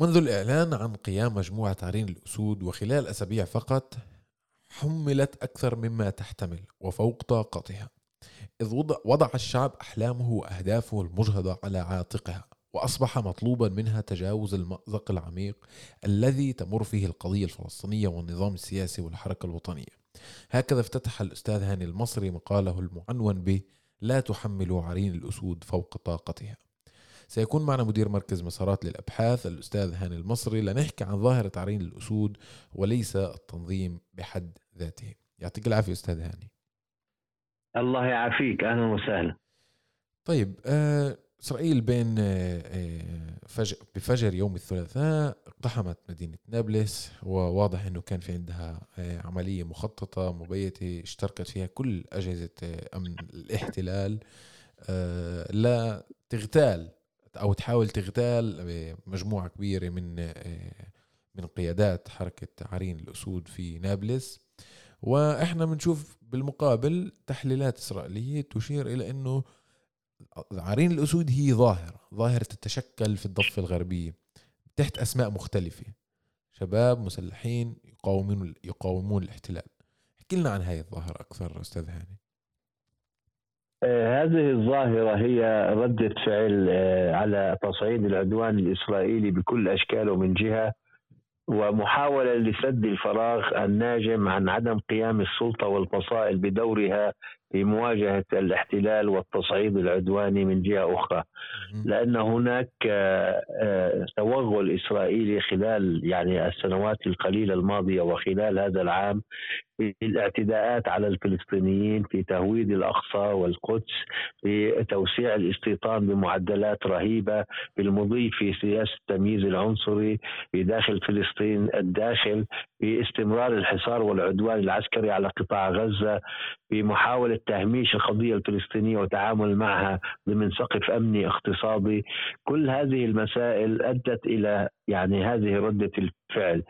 منذ الإعلان عن قيام مجموعة عرين الأسود وخلال أسابيع فقط حملت أكثر مما تحتمل وفوق طاقتها إذ وضع الشعب أحلامه وأهدافه المجهضة على عاتقها وأصبح مطلوبا منها تجاوز المأزق العميق الذي تمر فيه القضية الفلسطينية والنظام السياسي والحركة الوطنية. هكذا افتتح الأستاذ هاني المصري مقاله المعنون ب لا تحملوا عرين الأسود فوق طاقتها سيكون معنا مدير مركز مسارات للأبحاث الأستاذ هاني المصري لنحكي عن ظاهرة عرين الأسود وليس التنظيم بحد ذاته. يعطيك العافية أستاذ هاني. الله يعافيك. أهلا وسهلا. طيب آه إسرائيل بين آه, آه، فجر بفجر يوم الثلاثاء اقتحمت مدينة نابلس وواضح أنه كان في عندها عملية مخططة مبيتة اشتركت فيها كل أجهزة أمن الاحتلال لا تغتال. أو تحاول تغتال مجموعه كبيرة من من قيادات حركة عرين الأسود في نابلس. وإحنا بنشوف بالمقابل تحليلات إسرائيلية تشير إلى إنه عرين الأسود هي ظاهرة ظاهرة تتشكل في الضفة الغربية تحت أسماء مختلفة. شباب مسلحين يقاومون يقاومون الاحتلال. احكي لنا عن هذه الظاهرة أكثر أستاذ هاني. هذه الظاهرة هي ردة فعل آه، على تصعيد العدوان الإسرائيلي بكل أشكاله من جهة ومحاولة لسد الفراغ الناجم عن عدم قيام السلطة والفصائل بدورها في مواجهة الاحتلال والتصعيد العدواني من جهة أخرى. لأن هناك آه، توغل إسرائيلي خلال يعني السنوات القليلة الماضية وخلال هذا العام في الاعتداءات على الفلسطينيين في تهويد الأقصى والقدس في توسيع الاستيطان بمعدلات رهيبة في المضي في سياسة التمييز العنصري في داخل فلسطين الداخل في استمرار الحصار والعدوان العسكري على قطاع غزة في محاولة تهميش القضية الفلسطينية والتعامل معها ضمن سقف أمني اقتصادي كل هذه المسائل أدت إلى يعني هذه ردة الفعل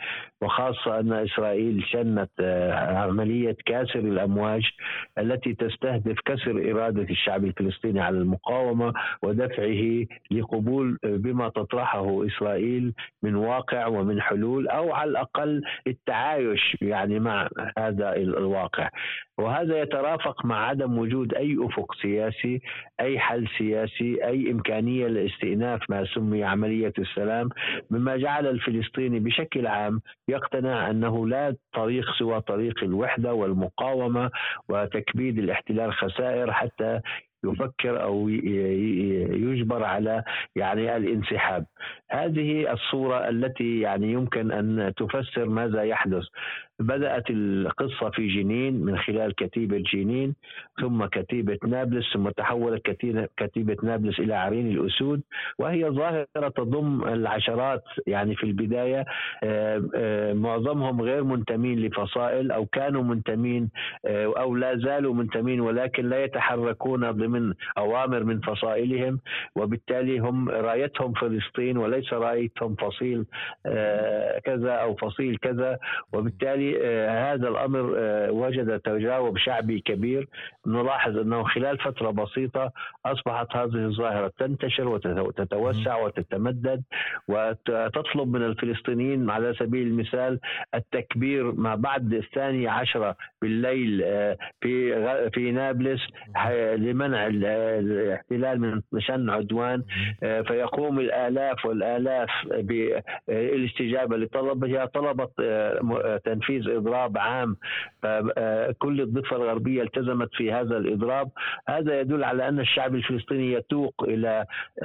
وخاصة أن إسرائيل شنت آه، عملية كاسر الأمواج التي تستهدف كسر إرادة الشعب الفلسطيني على المقاومة ودفعه لقبول بما تطرحه إسرائيل من واقع ومن حلول أو على الأقل التعايش يعني مع هذا الواقع. وهذا يترافق مع عدم وجود أي أفق سياسي أي حل سياسي أي إمكانية لاستئناف ما سمي عملية السلام مما جعل الفلسطيني بشكل بشكل عام يقتنع أنه لا طريق سوى طريق الوحدة والمقاومة وتكبيد الاحتلال خسائر حتى يفكر أو يجبر على يعني الانسحاب. هذه الصورة التي يعني يمكن أن تفسر ماذا يحدث. بدأت القصة في جنين من خلال كتيبة جنين ثم كتيبة نابلس ثم تحولت كتيبة نابلس إلى عرين الأسود وهي ظاهرة تضم العشرات يعني في البداية. آه، آه، معظمهم غير منتمين لفصائل أو كانوا منتمين آه، أو لا زالوا منتمين ولكن لا يتحركون ضمن أوامر من فصائلهم وبالتالي هم رايتهم فلسطين وليس رايتهم فصيل كذا أو فصيل كذا. وبالتالي آه، هذا الأمر آه، وجد تجاوب شعبي كبير. نلاحظ أنه خلال فترة بسيطة أصبحت هذه الظاهرة تنتشر وتتوسع وتتمدد وتطلب من الفلسطينيين على سبيل المثال التكبير ما بعد الثاني عشرة بالليل آه، في في نابلس لمنع الاحتلال من شن عدوان فيقوم الآلاف والآلاف بالاستجابه لطلبها طلبت تنفيذ تنفيذ إضراب عام. آه، كل الضفة الغربية التزمت في هذا الإضراب. هذا يدل على أن الشعب الفلسطيني يتوق إلى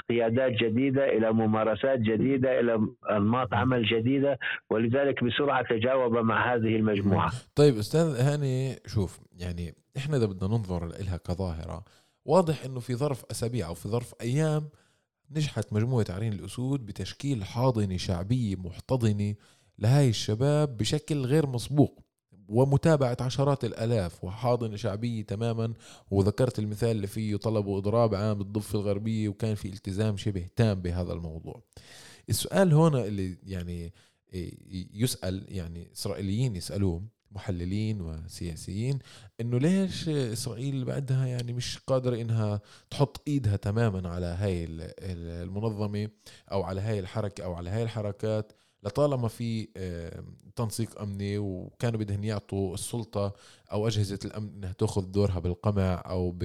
قيادات جديدة إلى ممارسات جديدة إلى أنماط عمل جديدة ولذلك بسرعة تجاوب مع هذه المجموعة. طيب أستاذ هاني شوف يعني إحنا إذا بدنا ننظر لها كظاهره واضح إنه في ظرف أسابيع أو في ظرف أيام نجحت مجموعة عرين الأسود بتشكيل حاضنة شعبية محتضنة لهاي الشباب بشكل غير مسبوق ومتابعة عشرات الألاف وحاضنة شعبية تماما. وذكرت المثال اللي فيه طلبوا إضراب عام بالضفة الغربية وكان في التزام شبه تام بهذا الموضوع. السؤال هنا اللي يعني يسأل يعني إسرائيليين يسألوه محللين وسياسيين إنه ليش إسرائيل بعدها يعني مش قادرة إنها تحط إيدها تماما على هاي المنظمة أو على هاي الحركة أو على هاي الحركات لطالما في تنسيق أمني وكانوا بدهم يعطوا السلطة أو أجهزة الأمن إنها تأخذ دورها بالقمع أو ب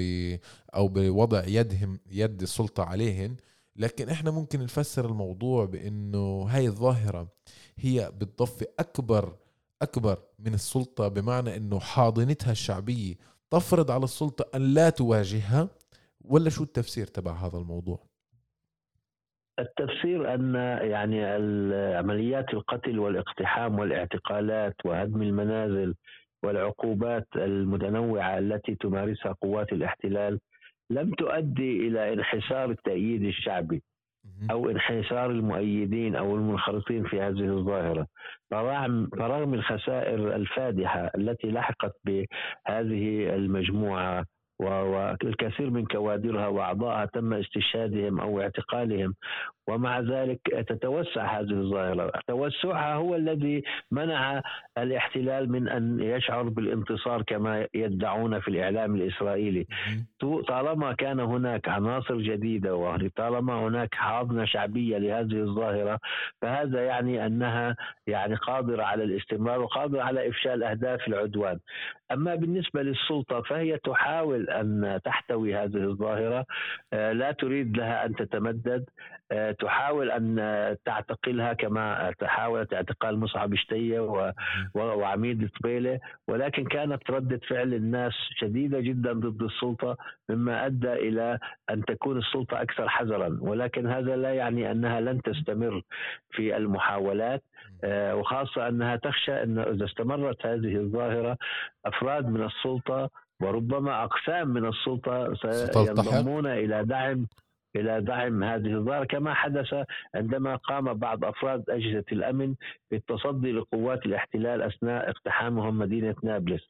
أو بوضع يدهم يد السلطة عليهن. لكن إحنا ممكن نفسر الموضوع بإنه هاي الظاهرة هي بتضفي أكبر أكبر من السلطة بمعنى إنه حاضنتها الشعبية تفرض على السلطة أن لا تواجهها ولا شو التفسير تبع هذا الموضوع؟ التفسير أن يعني عمليات القتل والاقتحام والاعتقالات وهدم المنازل والعقوبات المتنوعة التي تمارسها قوات الاحتلال لم تؤدي إلى انحسار التأييد الشعبي. أو انحسار المؤيدين أو المنخرطين في هذه الظاهرة. فرغم الخسائر الفادحة التي لحقت بهذه المجموعة والكثير من كوادرها واعضائها تم استشهادهم أو اعتقالهم ومع ذلك تتوسع هذه الظاهرة. توسعها هو الذي منع الاحتلال من أن يشعر بالانتصار كما يدعون في الإعلام الإسرائيلي. طالما كان هناك عناصر جديدة وطالما هناك حاضنة شعبية لهذه الظاهرة فهذا يعني أنها يعني قادرة على الاستمرار وقادرة على إفشال أهداف العدوان. أما بالنسبة للسلطة فهي تحاول أن تحتوي هذه الظاهرة. آه، لا تريد لها أن تتمدد. آه، تحاول أن تعتقلها كما تحاولت اعتقال مصعب شتية وعميد طبيله ولكن كانت ردة فعل الناس شديدة جدا ضد السلطة مما أدى إلى أن تكون السلطة أكثر حذرا. ولكن هذا لا يعني أنها لن تستمر في المحاولات. آه، وخاصة أنها تخشى انه إذا استمرت هذه الظاهرة أفراد من السلطة وربما أقسام من السلطة سينضمون إلى دعم إلى دعم هذه الظاهرة. كما حدث عندما قام بعض أفراد أجهزة الأمن بالتصدي لقوات الاحتلال أثناء اقتحامهم مدينة نابلس.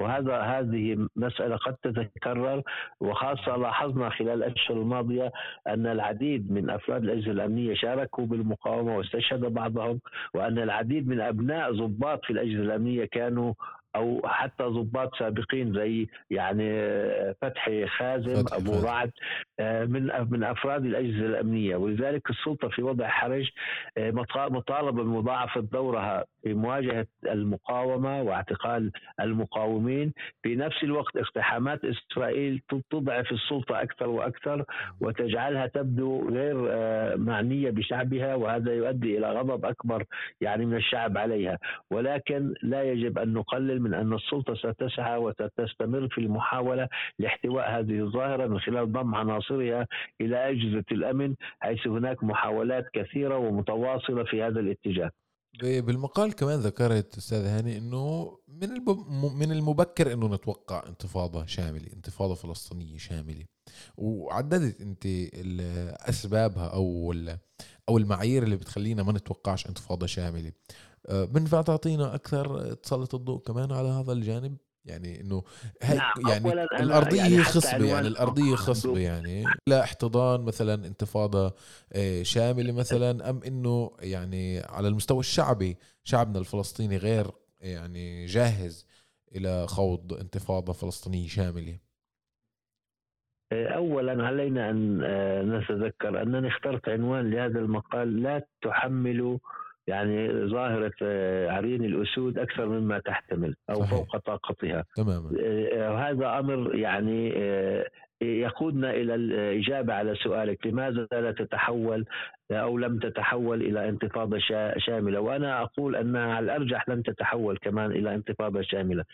وهذا هذه مسألة قد تتكرر وخاصة لاحظنا خلال الأشهر الماضية أن العديد من أفراد الأجهزة الأمنية شاركوا بالمقاومة واستشهد بعضهم وأن العديد من أبناء ضباط في الأجهزة الأمنية كانوا أو حتى ضباط سابقين زي يعني فتحي خازم فتحي أبو خازم. رعد آه، من من أفراد الأجهزة الأمنية. ولذلك السلطة في وضع حرج آه، مطا- مطالبة بمضاعفة دورها في مواجهة المقاومة واعتقال المقاومين. في نفس الوقت اقتحامات إسرائيل تضعف السلطة أكثر وأكثر وتجعلها تبدو غير آه، معنية بشعبها وهذا يؤدي إلى غضب أكبر يعني من الشعب عليها. ولكن لا يجب أن نقلل من أن السلطة ستسعى وستستمر في المحاولة لاحتواء هذه الظاهرة من خلال ضم عناصرها إلى أجهزة الأمن حيث هناك محاولات كثيرة ومتواصلة في هذا الاتجاه. ب- بالمقال كمان ذكرت أستاذ هاني إنه من من المبكر إنه نتوقع انتفاضة شاملة انتفاضة فلسطينية شاملة وعددت أنت أسبابها أو أو المعايير اللي بتخلينا ما نتوقعش انتفاضة شاملة بنفع تعطينا أكثر تسلط الضوء كمان على هذا الجانب. يعني إنه هي نعم، يعني الأرضية يعني خصبة يعني الأرضية خصبة. يعني. لا احتضان مثلا انتفاضة آه، شاملة مثلا أم إنه يعني على المستوى الشعبي شعبنا الفلسطيني غير يعني جاهز إلى خوض انتفاضة فلسطينية شاملة. اولا علينا أن آه، نتذكر أنني اخترت عنوان لهذا المقال لا تحمل يعني ظاهرة آه، عرين الأسود أكثر مما تحتمل أو صحيح. فوق طاقتها تماما آه، هذا أمر يعني آه، يقودنا إلى الإجابة على سؤالك لماذا لا تتحول أو لم تتحول إلى انتفاضة شا- شاملة وأنا أقول انها على الأرجح لن تتحول كمان إلى انتفاضة شاملة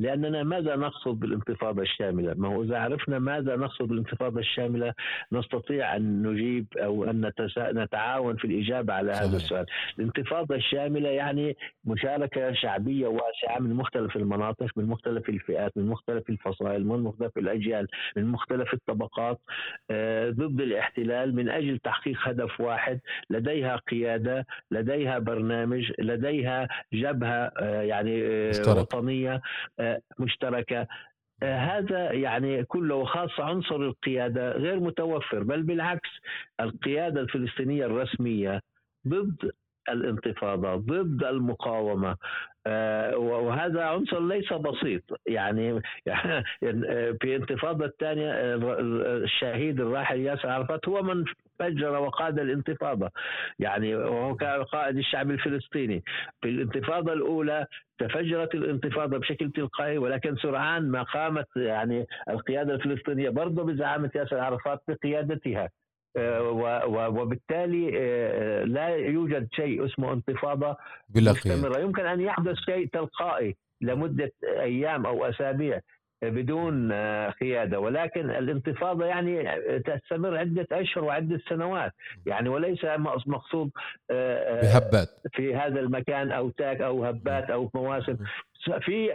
لأننا ماذا نقصد بالانتفاضة الشاملة؟ ما هو إذا عرفنا ماذا نقصد بالانتفاضة الشاملة نستطيع أن نجيب أو أن نتسا- نتعاون في الإجابة على هذا صحيح. السؤال. الانتفاضة الشاملة يعني مشاركة شعبية واسعة من مختلف المناطق من مختلف الفئات من مختلف الفصائل من مختلف الأجيال من مختلف الطبقات آه، ضد الاحتلال من أجل تحقيق هدف واحد لديها قيادة لديها برنامج لديها جبهة آه، يعني آه، مشترك. وطنية مشتركة هذا يعني كله وخاصة عنصر القيادة غير متوفر بل بالعكس القيادة الفلسطينية الرسمية ضد الانتفاضة ضد المقاومة. آه، وهذا عنصر ليس بسيط. يعني في انتفاضة الثانية آه، الشهيد الراحل ياسر عرفات هو من فجر وقاد الانتفاضة. يعني وهو كان قائد الشعب الفلسطيني. في الانتفاضة الأولى تفجرت الانتفاضة بشكل تلقائي ولكن سرعان ما قامت يعني القيادة الفلسطينية برضه بزعامة ياسر عرفات بقيادتها. آه، وبالتالي آه، لا يوجد شيء اسمه قيادة مستمرة. يمكن أن يحدث شيء تلقائي لمدة أيام أو أسابيع بدون آه، قيادة. ولكن الانتفاضة يعني تستمر عدة أشهر وعدة سنوات. يعني وليس مقص- مقصود آه، آه، بهبات. في هذا المكان أو تاك أو هبات أو مواسم. في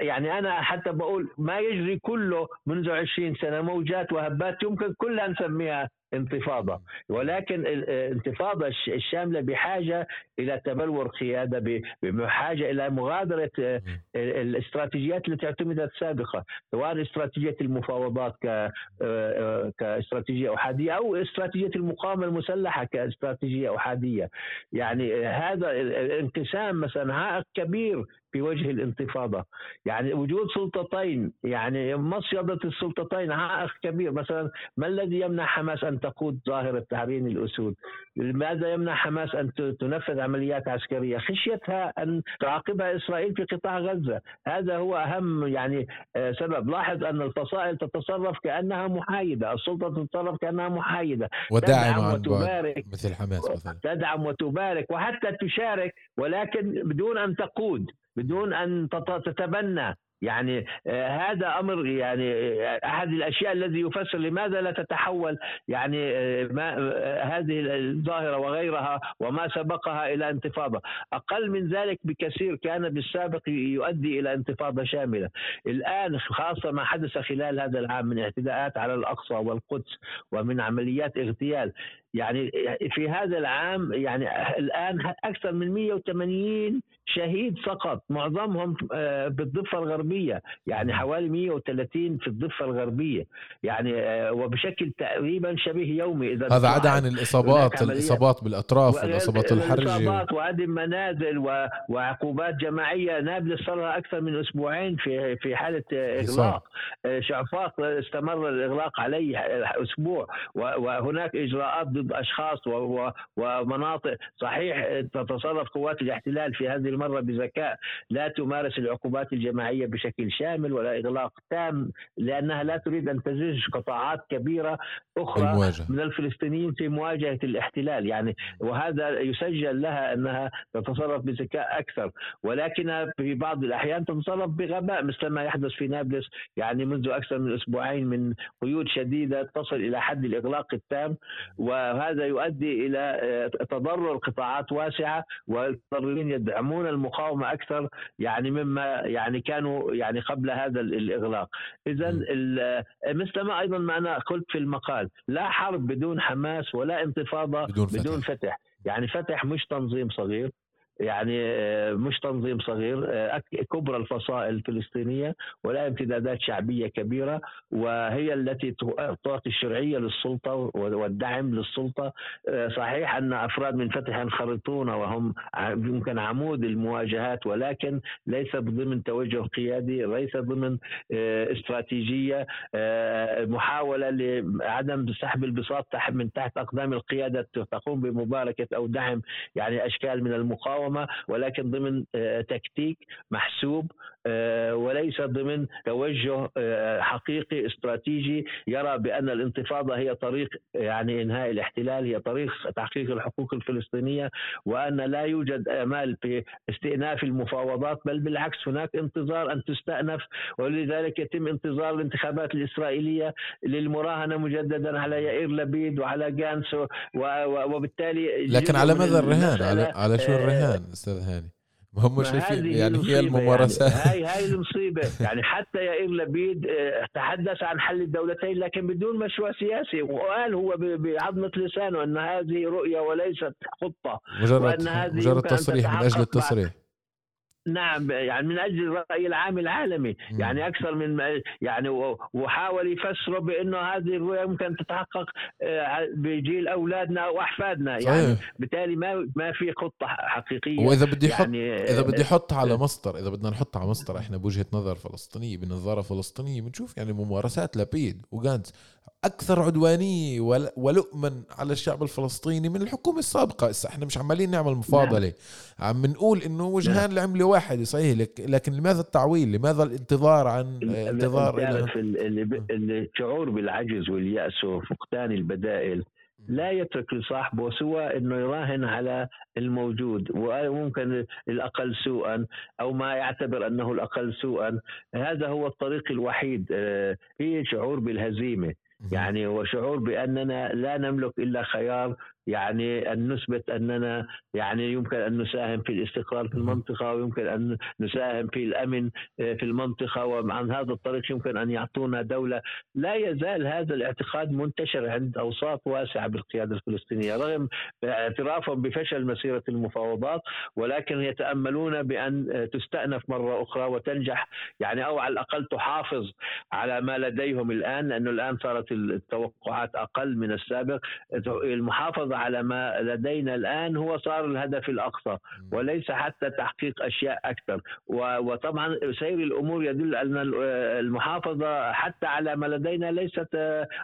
يعني أنا حتى بقول ما يجري كله منذ 20 سنة موجات وهبات يمكن كلها نسميها انتفاضة. ولكن الانتفاضة الش- الشاملة بحاجة إلى تبلور قيادة ب- بحاجة إلى مغادرة آه، الاستراتيجيات التي اعتمدت سابقا سواء استراتيجية المفاوضات ك كاستراتيجية أحادية أو استراتيجية المقاومة المسلحة كاستراتيجية أحادية. يعني هذا ال- الانقسام مثلا عائق كبير في وجه الانتفاضة. يعني وجود سلطتين يعني مصيدة السلطتين عائق كبير مثلا ما الذي يمنع حماس أن تقود ظاهرة تحرير الأسود؟ لماذا يمنع حماس أن تنفذ عمليات عسكرية؟ خشيتها أن تعاقبها إسرائيل في قطاع غزة. هذا هو أهم يعني آه، سبب. لاحظ أن الفصائل تتصرف كأنها محايدة السلطة تتصرف كأنها محايدة. وداعمة وتبارك. مثل حماس مثلا. تدعم وتبارك وحتى تشارك ولكن بدون أن تقود. بدون أن تت- تتبنى. يعني آه، هذا أمر يعني آه، احد الأشياء الذي يفسر لماذا لا تتحول. يعني آه، ما آه، هذه الظاهرة وغيرها وما سبقها إلى انتفاضة. أقل من ذلك بكثير كان بالسابق يؤدي إلى انتفاضة شاملة. الآن خاصة ما حدث خلال هذا العام من اعتداءات على الأقصى والقدس ومن عمليات اغتيال. يعني في هذا العام يعني الآن أكثر من 180 شهيد سقط معظمهم آه، بالضفة الغربية يعني حوالي 130 في الضفة الغربية. يعني آه، وبشكل تقريبا شبيه يومي إذا هذا عدا عن الإصابات الإصابات بالأطراف والإصابات الحرجة. الإصابات وعدم منازل وعقوبات جماعية نابلس صار لها أكثر من أسبوعين في في حالة إغلاق. شعفاق استمر الإغلاق عليه أسبوع وهناك إجراءات ضد أشخاص ومناطق. صحيح تتصرف قوات الاحتلال في هذه المرة بذكاء لا تمارس العقوبات الجماعية بشكل شامل ولا إغلاق تام لأنها لا تريد أن تزج قطاعات كبيرة أخرى المواجهة. من الفلسطينيين في مواجهة الاحتلال. يعني وهذا يسجل لها أنها تتصرف بذكاء أكثر. ولكنها في بعض الأحيان تتصرف بغباء مثل ما يحدث في نابلس. يعني منذ أكثر من أسبوعين من قيود شديدة تصل إلى حد الإغلاق التام. وهذا يؤدي إلى آه، تضرر قطاعات واسعة والمتضررين يدعمون المقاومة أكثر يعني مما يعني كانوا يعني قبل هذا الإغلاق. إذا مثل ما أيضا ما أنا قلت في المقال لا حرب بدون حماس ولا انتفاضة بدون فتح, بدون فتح. يعني فتح مش تنظيم صغير. يعني آه، مش تنظيم صغير آه، كبرى الفصائل الفلسطينية ولا امتدادات شعبية كبيرة وهي التي تعطي الشرعية للسلطة والدعم للسلطة. آه، صحيح أن أفراد من فتح ينخرطون وهم يمكن عمود المواجهات ولكن ليس ضمن توجه قيادي ليس ضمن استراتيجية محاولة لعدم سحب البساط من تحت أقدام القيادة تقوم بمباركة أو دعم يعني أشكال من المقاومة. المقاومة ولكن ضمن آه، تكتيك محسوب وليس ضمن توجه آه، حقيقي استراتيجي يرى بأن الانتفاضة هي طريق يعني إنهاء الاحتلال هي طريق تحقيق الحقوق الفلسطينية وأن لا يوجد آمال في استئناف المفاوضات بل بالعكس هناك انتظار أن تستأنف ولذلك يتم انتظار الانتخابات الإسرائيلية للمراهنة مجددا على يائير لبيد وعلى جانس وبالتالي لكن على ماذا الرهان على على شو الرهان أستاذ هاني؟ هم شايفين يعني هي. الممارسات يعني هاي هاي المصيبة. يعني حتى يائير لبيد آه، تحدث عن حل الدولتين لكن بدون مشروع سياسي. وقال هو بعظمة لسانه أن هذه رؤية وليست خطة مجرد وأن هذه مجرد تصريح من أجل التصريح. نعم يعني من أجل الراي العام العالمي. يعني أكثر من يعني وحاول يفسره بأنه هذه الرؤية ممكن تتحقق آه، بجيل أولادنا واحفادنا يعني بالتالي ما ما في خطة حقيقية. وإذا بدي يعني إذا بدي آه، أحط على مصدر إذا بدنا نحط على مصدر إحنا بوجهة نظر فلسطينية بنظارة فلسطينية بنشوف يعني ممارسات لبيد وغانتس أكثر عدوانيه ولؤما على الشعب الفلسطيني من الحكومة السابقة. هسه إحنا مش عمالين نعمل مفاضلة. نعم. عم بنقول إنه وجهان نعم. لعملة واحدة صحيح. لك لكن لماذا التعويل؟ لماذا الانتظار عن انتظار الشعور بالعجز واليأس وفقدان البدائل لا يترك لصاحبه سوى إنه يراهن على الموجود وممكن الأقل سوءا أو ما يعتبر أنه الأقل سوءا. هذا هو الطريق الوحيد آه، هي شعور بالهزيمة. يعني وشعور بأننا لا نملك إلا خيار يعني أن نثبت أننا يعني يمكن أن نساهم في الاستقرار في المنطقة ويمكن أن نساهم في الأمن آه، في المنطقة وعن هذا الطريق يمكن أن يعطونا دولة. لا يزال هذا الاعتقاد منتشر عند أوساط واسعة بالقيادة الفلسطينية رغم اعترافهم بفشل مسيرة المفاوضات ولكن يتأملون بأن آه، تستأنف مرة أخرى وتنجح يعني أو على الأقل تحافظ على ما لديهم الآن لأنه الآن صارت التوقعات أقل من السابق. المحافظة على ما لدينا الآن هو صار الهدف الأقصى وليس حتى تحقيق أشياء أكثر. وطبعا سير الأمور يدل أن المحافظة حتى على ما لدينا ليست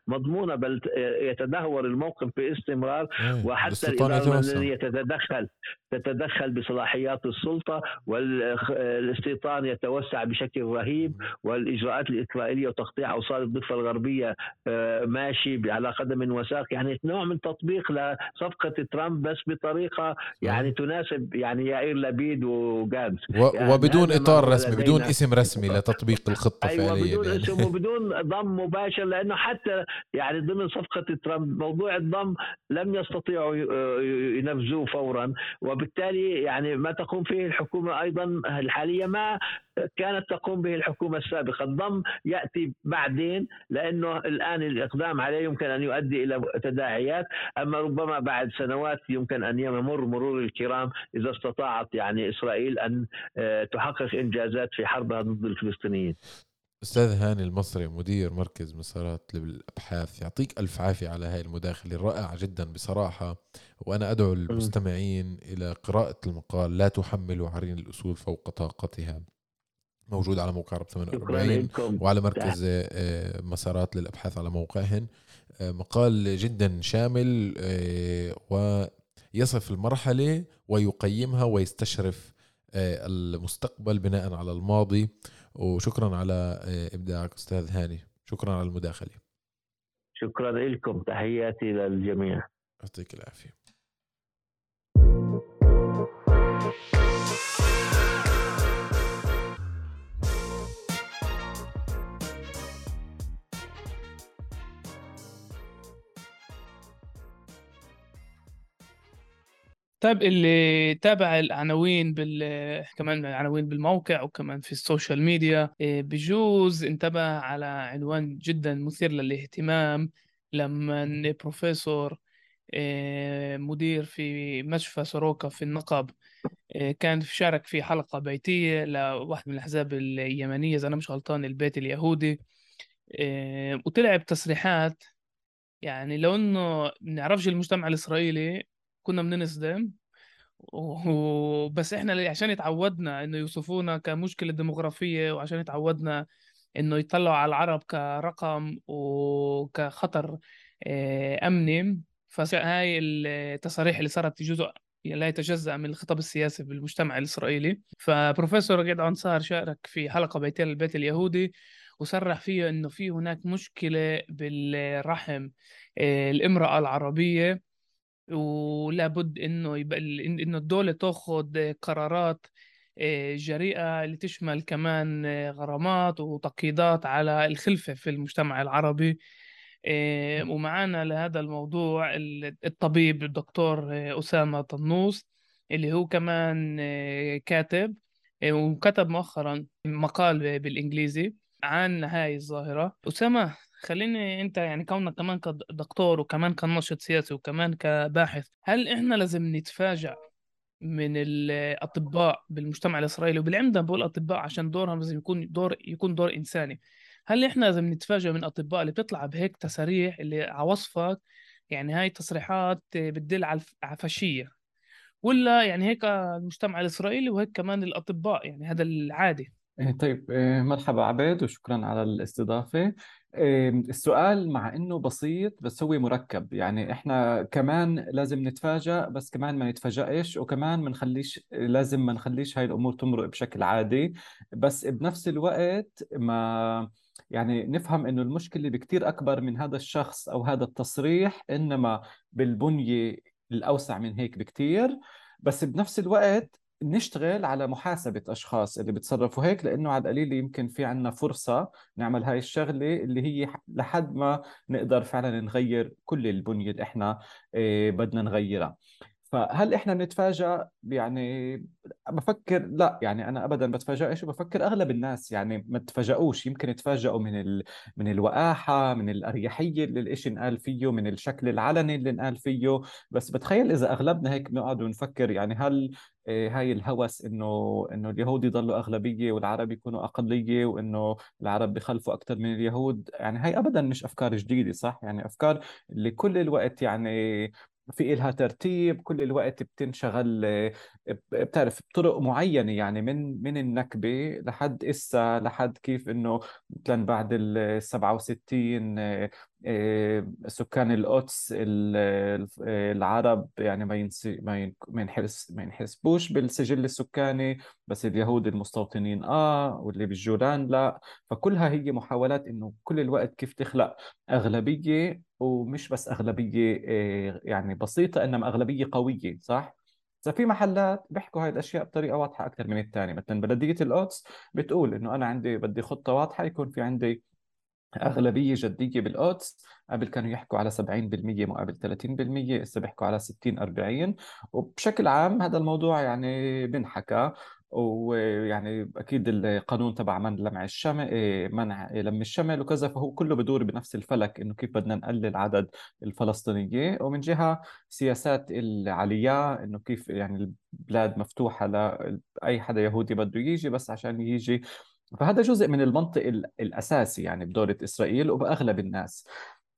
مضمونة بل يتدهور الموقف باستمرار وحتى الإدارة الذي تتدخل تتدخل بصلاحيات السلطة والاستيطان يتوسع بشكل رهيب والإجراءات الإسرائيلية وتقطيع أوصال الضفة الغربية آه، ماشي على قدم وساق. يعني نوع من تطبيق صفقة ترامب بس بطريقة يعني تناسب يعني يائير لبيد وجانس و... يعني وبدون إطار رسمي بدون اسم رسمي لتطبيق الخطة أيوة فعليا بدون يعني. اسم وبدون ضم مباشر لأنه حتى يعني ضمن صفقة ترامب موضوع الضم لم يستطيعوا ينفذوه فورا. وبالتالي يعني ما تقوم فيه الحكومة أيضا الحاليه ما كانت تقوم به الحكومة السابقة. الضم يأتي بعدين لأنه الآن الإقدام عليه يمكن أن يؤدي إلى تداعيات. أما ربما ربما بعد سنوات يمكن أن يمر مرور الكرام إذا استطاعت يعني إسرائيل أن آه، تحقق إنجازات في حربها ضد الفلسطينيين. أستاذ هاني المصري مدير مركز مسارات للأبحاث يعطيك ألف عافية على هاي المداخلة الرائعة جدا بصراحة وأنا أدعو المستمعين إلى قراءة المقال لا تحملوا عرين الاسود فوق طاقتها موجود على موقع رب 48 وعلى مركز آه، مسارات للأبحاث على موقعهن. مقال جدا شامل آه، ويصف المرحلة ويقيمها ويستشرف المستقبل بناء على الماضي. وشكرا على إبداعك أستاذ هاني. شكرا على المداخلة. شكرا لكم. تحياتي للجميع. يعطيك العافية. طيب اللي تابع العناوين بال كمان العناوين بالموقع وكمان في السوشيال ميديا إيه، بجوز انتبه على عنوان جدا مثير للاهتمام. لما بروفيسور إيه، مدير في مشفى سوروكا في النقب إيه، كان شارك في حلقة بيتية لواحد من الأحزاب اليمنية إذا أنا مش غلطان البيت اليهودي. وطلع بتصريحات يعني لو ما نعرفش المجتمع الإسرائيلي كنا بننصدم وبس إحنا عشان اتعودنا إنه يوصفونا كمشكلة ديموغرافية وعشان اتعودنا إنه يطلعوا على العرب كرقم وكخطر آه، أمني. فهاي التصاريح اللي صارت جزء لا يتجزأ من الخطاب السياسي بالمجتمع الإسرائيلي. فبروفيسور جد أنصار شارك في حلقة بيتين البيت اليهودي وصرح فيه أنه في هناك مشكلة بالرحم آه، الإمرأة العربية. ولابد إنه يبقى إنه الدولة تاخذ قرارات آه، جريئة اللي تشمل كمان آه، غرامات وتقييدات على الخلفة في المجتمع العربي. آه، ومعنا لهذا الموضوع الطبيب الدكتور أسامة طنوس اللي هو كمان كاتب وكتب مؤخرا مقال بالإنجليزي عن هاي الظاهرة. أسامة خليني أنت يعني كونك كمان كدكتور وكمان كناشط سياسي وكمان كباحث هل إحنا لازم نتفاجأ من الأطباء بالمجتمع الإسرائيلي؟ وبالعمدة بقول أطباء عشان دورهم لازم يكون دور يكون دور إنساني. هل إحنا لازم نتفاجأ من الاطباء اللي بتطلع بهيك تصاريح اللي على وصفك؟ يعني هاي تصريحات بتدل على الفاشية. ولا يعني هيك المجتمع الإسرائيلي وهيك كمان الأطباء يعني هذا العادي. إيه، طيب إيه، مرحبا عبيد وشكرا على الاستضافة. إيه، السؤال مع إنه بسيط بس هو مركب. يعني إحنا كمان لازم نتفاجأ بس كمان ما نتفاجئش وكمان ما نخليش لازم ما نخليش هاي الأمور تمرق بشكل عادي. بس بنفس الوقت ما يعني نفهم إنه المشكلة بكتير أكبر من هذا الشخص أو هذا التصريح إنما بالبنية الأوسع من هيك بكتير. بس بنفس الوقت نشتغل على محاسبة أشخاص اللي بتصرفوا هيك لأنه على القليل يمكن في عنا فرصة نعمل هاي الشغلة اللي هي لحد ما نقدر فعلا نغير كل البنية اللي إحنا آه، بدنا نغيرها. فهل إحنا بنتفاجأ يعني بفكر لا يعني أنا ابدا بتفاجئش وبفكر أغلب الناس يعني ما تفاجئوش يمكن يتفاجئوا من ال... من الوقاحة من الأريحية اللي الإشي انقال فيه من الشكل العلني اللي انقال فيه. بس بتخيل إذا أغلبنا هيك بنقعد ونفكر يعني هل آه، هاي الهوس إنه إنه اليهود يضلوا أغلبية والعرب يكونوا أقلية وإنه العرب بخلفوا أكثر من اليهود. يعني هاي ابدا مش أفكار جديدة صح؟ يعني أفكار اللي كل الوقت يعني في إلها ترتيب كل الوقت بتنشغل بتعرف بطرق معينة يعني من من النكبة لحد إسا لحد كيف إنه مثلا بعد ال 67 آه، سكان القدس العرب يعني ما ما ينحس ما ينحسبوش بالسجل السكاني بس اليهود المستوطنين آه واللي بالجولان لا. فكلها هي محاولات إنه كل الوقت كيف تخلق أغلبية ومش بس أغلبية آه، يعني بسيطة إنما أغلبية قوية صح؟ إذا في محلات بيحكوا هاي الأشياء بطريقة واضحة أكثر من الثانية مثلا بلدية القدس بتقول إنه أنا عندي بدي خطة واضحة يكون في عندي أغلبية جدية بالقدس. قبل كانوا يحكوا على 70% مقابل 30% هسه بيحكوا على 60 40 وبشكل عام هذا الموضوع يعني بنحكى. ويعني أكيد القانون تبع من لمع الشمل إيه، منع لم الشمل وكذا فهو كله بدور بنفس الفلك إنه كيف بدنا نقلل عدد الفلسطينيه ومن جهة سياسات العليا إنه كيف يعني البلاد مفتوحة لاي حدا يهودي بده يجي بس عشان يجي فهذا جزء من المنطق الأساسي يعني بدوله إسرائيل وبأغلب الناس.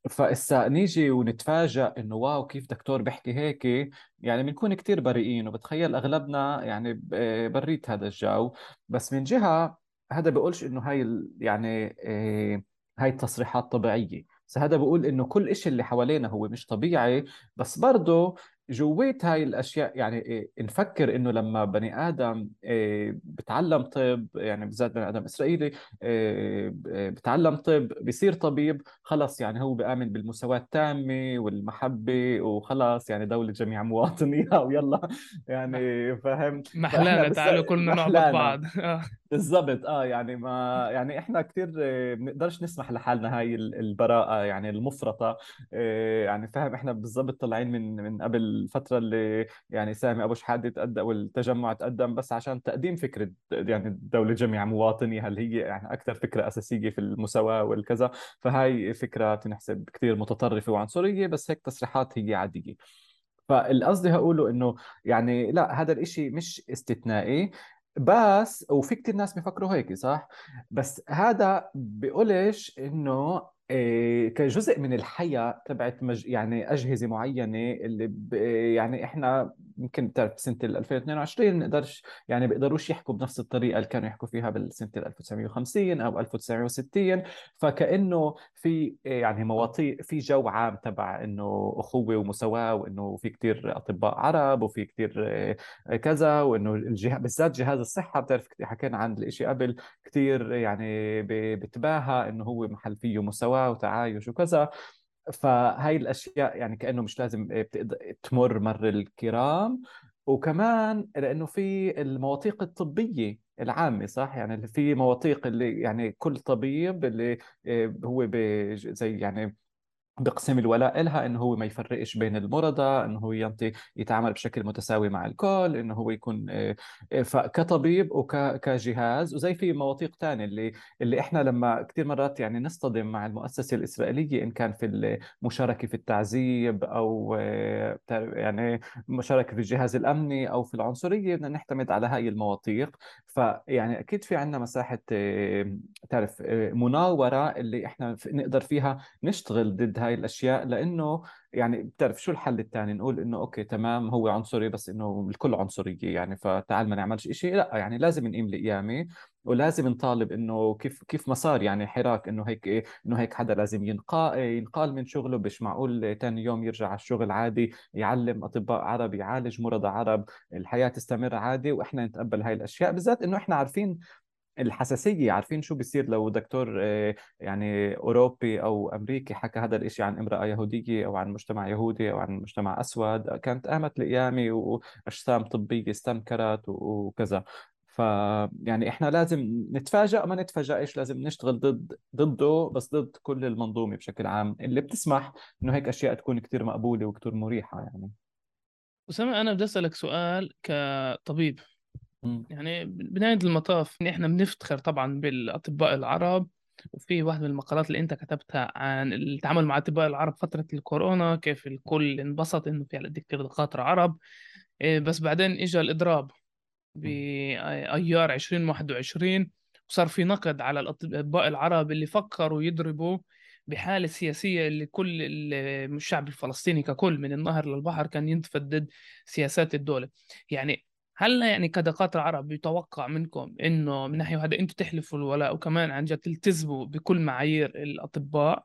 فإسا نيجي ونتفاجأ إنه wow كيف دكتور بيحكي هيك؟ يعني بنكون كتير بريئين وبتخيل أغلبنا يعني بريت هذا الجو. بس من جهة هذا بيقولش إنه هاي يعني آه، هاي التصريحات طبيعية. بس هذا بقول إنه كل إشي اللي حوالينا هو مش طبيعي. بس برضه جويت هاي الأشياء يعني إيه، نفكر إنه لما بني آدم إيه، بتعلم طب يعني بالذات بني آدم إسرائيلي إيه، بتعلم طب بيصير طبيب خلص يعني هو بآمن بالمساواة التامة والمحبة وخلص يعني دولة جميع مواطنيها ويلا يعني فهمت محلانا تعالوا كلنا نعبد بعض. آه. بالضبط. آه يعني ما يعني إحنا كثير آه، بنقدرش نسمح لحالنا هاي البراءة يعني المفرطة. آه، يعني فاهم إحنا بالضبط طالعين من من قبل الفترة اللي يعني سامي أبو شحادة تقدم والتجمع تقدم بس عشان تقديم فكرة يعني الدولة جميع مواطني هل هي يعني أكثر فكرة أساسية في المساواة والكذا؟ فهاي فكرة تنحسب كثير متطرفة وعنصرية بس هيك تصريحات هي عادية. فالقصدي هقوله إنه يعني لا هذا الإشي مش استثنائي. بس وفي كتير ناس بيفكروا هيك صح؟ بس هذا بيقولش إنه كجزء من الحياة تبعت مج... يعني أجهزة معينة اللي ب... يعني إحنا يمكن بتعرف سنة 2022 نقدرش يعني بيقدروش يحكوا بنفس الطريقة اللي كانوا يحكوا فيها بالسنة 1950 أو 1960 فكأنه في يعني مواطيق في جو عام تبع إنه أخوة ومساواة وإنه في كتير أطباء عرب وفي كتير آه، كذا وإنه الجه... بالذات جهاز الصحة بتعرف حكينا عن الإشي قبل كتير يعني بتباهى إنه هو محل فيه وتعايش وكذا. فهاي الأشياء يعني كأنه مش لازم تمر مر الكرام. وكمان لأنه في المواثيق الطبية العامة صح؟ يعني في مواثيق اللي يعني كل طبيب اللي آه، هو زي يعني بقسم الولاء لها إنه هو ما يفرقش بين المرضى إنه هو ينطي يتعامل بشكل متساوي مع الكل إنه هو يكون آه، آه، كطبيب وكجهاز وزي في مواثيق ثانية اللي اللي إحنا لما كثير مرات يعني نصطدم مع المؤسسة الإسرائيلية إن كان في المشاركه في التعذيب أو آه، يعني مشاركة في الجهاز الأمني أو في العنصرية بدنا نعتمد على هاي المواثيق. فيعني أكيد في عندنا مساحة تعرف مناورة اللي إحنا نقدر فيها نشتغل ضد هاي الأشياء لأنه يعني بتعرف شو الحل الثاني نقول إنه أوكي تمام هو عنصري بس إنه الكل عنصرية يعني فتعال ما نعملش شيء لا يعني لازم نقيم القيامه ولازم نطالب إنه كيف كيف ما صار يعني حراك إنه هيك إيه إنه هيك حدا لازم ينقال ينقال من شغله مش معقول ثاني يوم يرجع على الشغل عادي يعلم أطباء عرب يعالج مرضى عرب الحياة تستمر عادي وإحنا نتقبل هاي الأشياء. بالذات إنه إحنا عارفين الحساسية عارفين شو بيصير لو دكتور آه، يعني أوروبي أو أمريكي حكى هذا الإشي عن امرأة يهودية أو عن مجتمع يهودي أو عن مجتمع أسود كانت قامت القيامة وأجسام طبية استنكرت وكذا. ف يعني إحنا لازم نتفاجئ ما نتفاجئش لازم نشتغل ضد ضده بس ضد كل المنظومة بشكل عام. اللي بتسمح إنه هيك أشياء تكون كثير مقبولة وكثير مريحة يعني. أسامة أنا بدي أسألك سؤال كطبيب. يعني بنهاية المطاف إن إحنا بنفتخر طبعا بالأطباء العرب وفي واحدة من المقالات اللي أنت كتبتها عن التعامل مع أطباء العرب فترة الكورونا كيف الكل انبسط إنه في على كثير دكاترة عرب. إيه، بس بعدين إجا الإضراب بأيار 2021 وصار في نقد على الأطباء العرب اللي فكروا يضربوا بحالة سياسية اللي كل الشعب الفلسطيني ككل من النهر للبحر كان ينتفض ضد سياسات الدولة. يعني هل يعني كدكاترة عرب يتوقع منكم إنه من ناحية واحدة أنتم تحلفوا الولاء وكمان عن جد تلتزموا بكل معايير الأطباء؟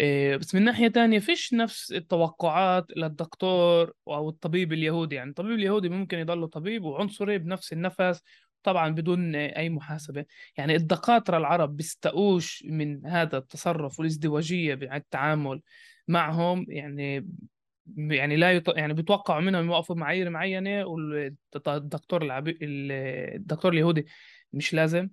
إيه بس من ناحية تانية فيش نفس التوقعات للدكتور أو الطبيب اليهودي؟ يعني الطبيب اليهودي ممكن يضل طبيب وعنصري بنفس النفس طبعا بدون أي محاسبة. يعني الدكاترة العرب بيستقوش من هذا التصرف والازدواجية بالتعامل معهم؟ يعني يعني لا يط... يعني بيتوقعوا منهم يوقفوا معايير معينة والدكتور العبي... الدكتور اليهودي مش لازم.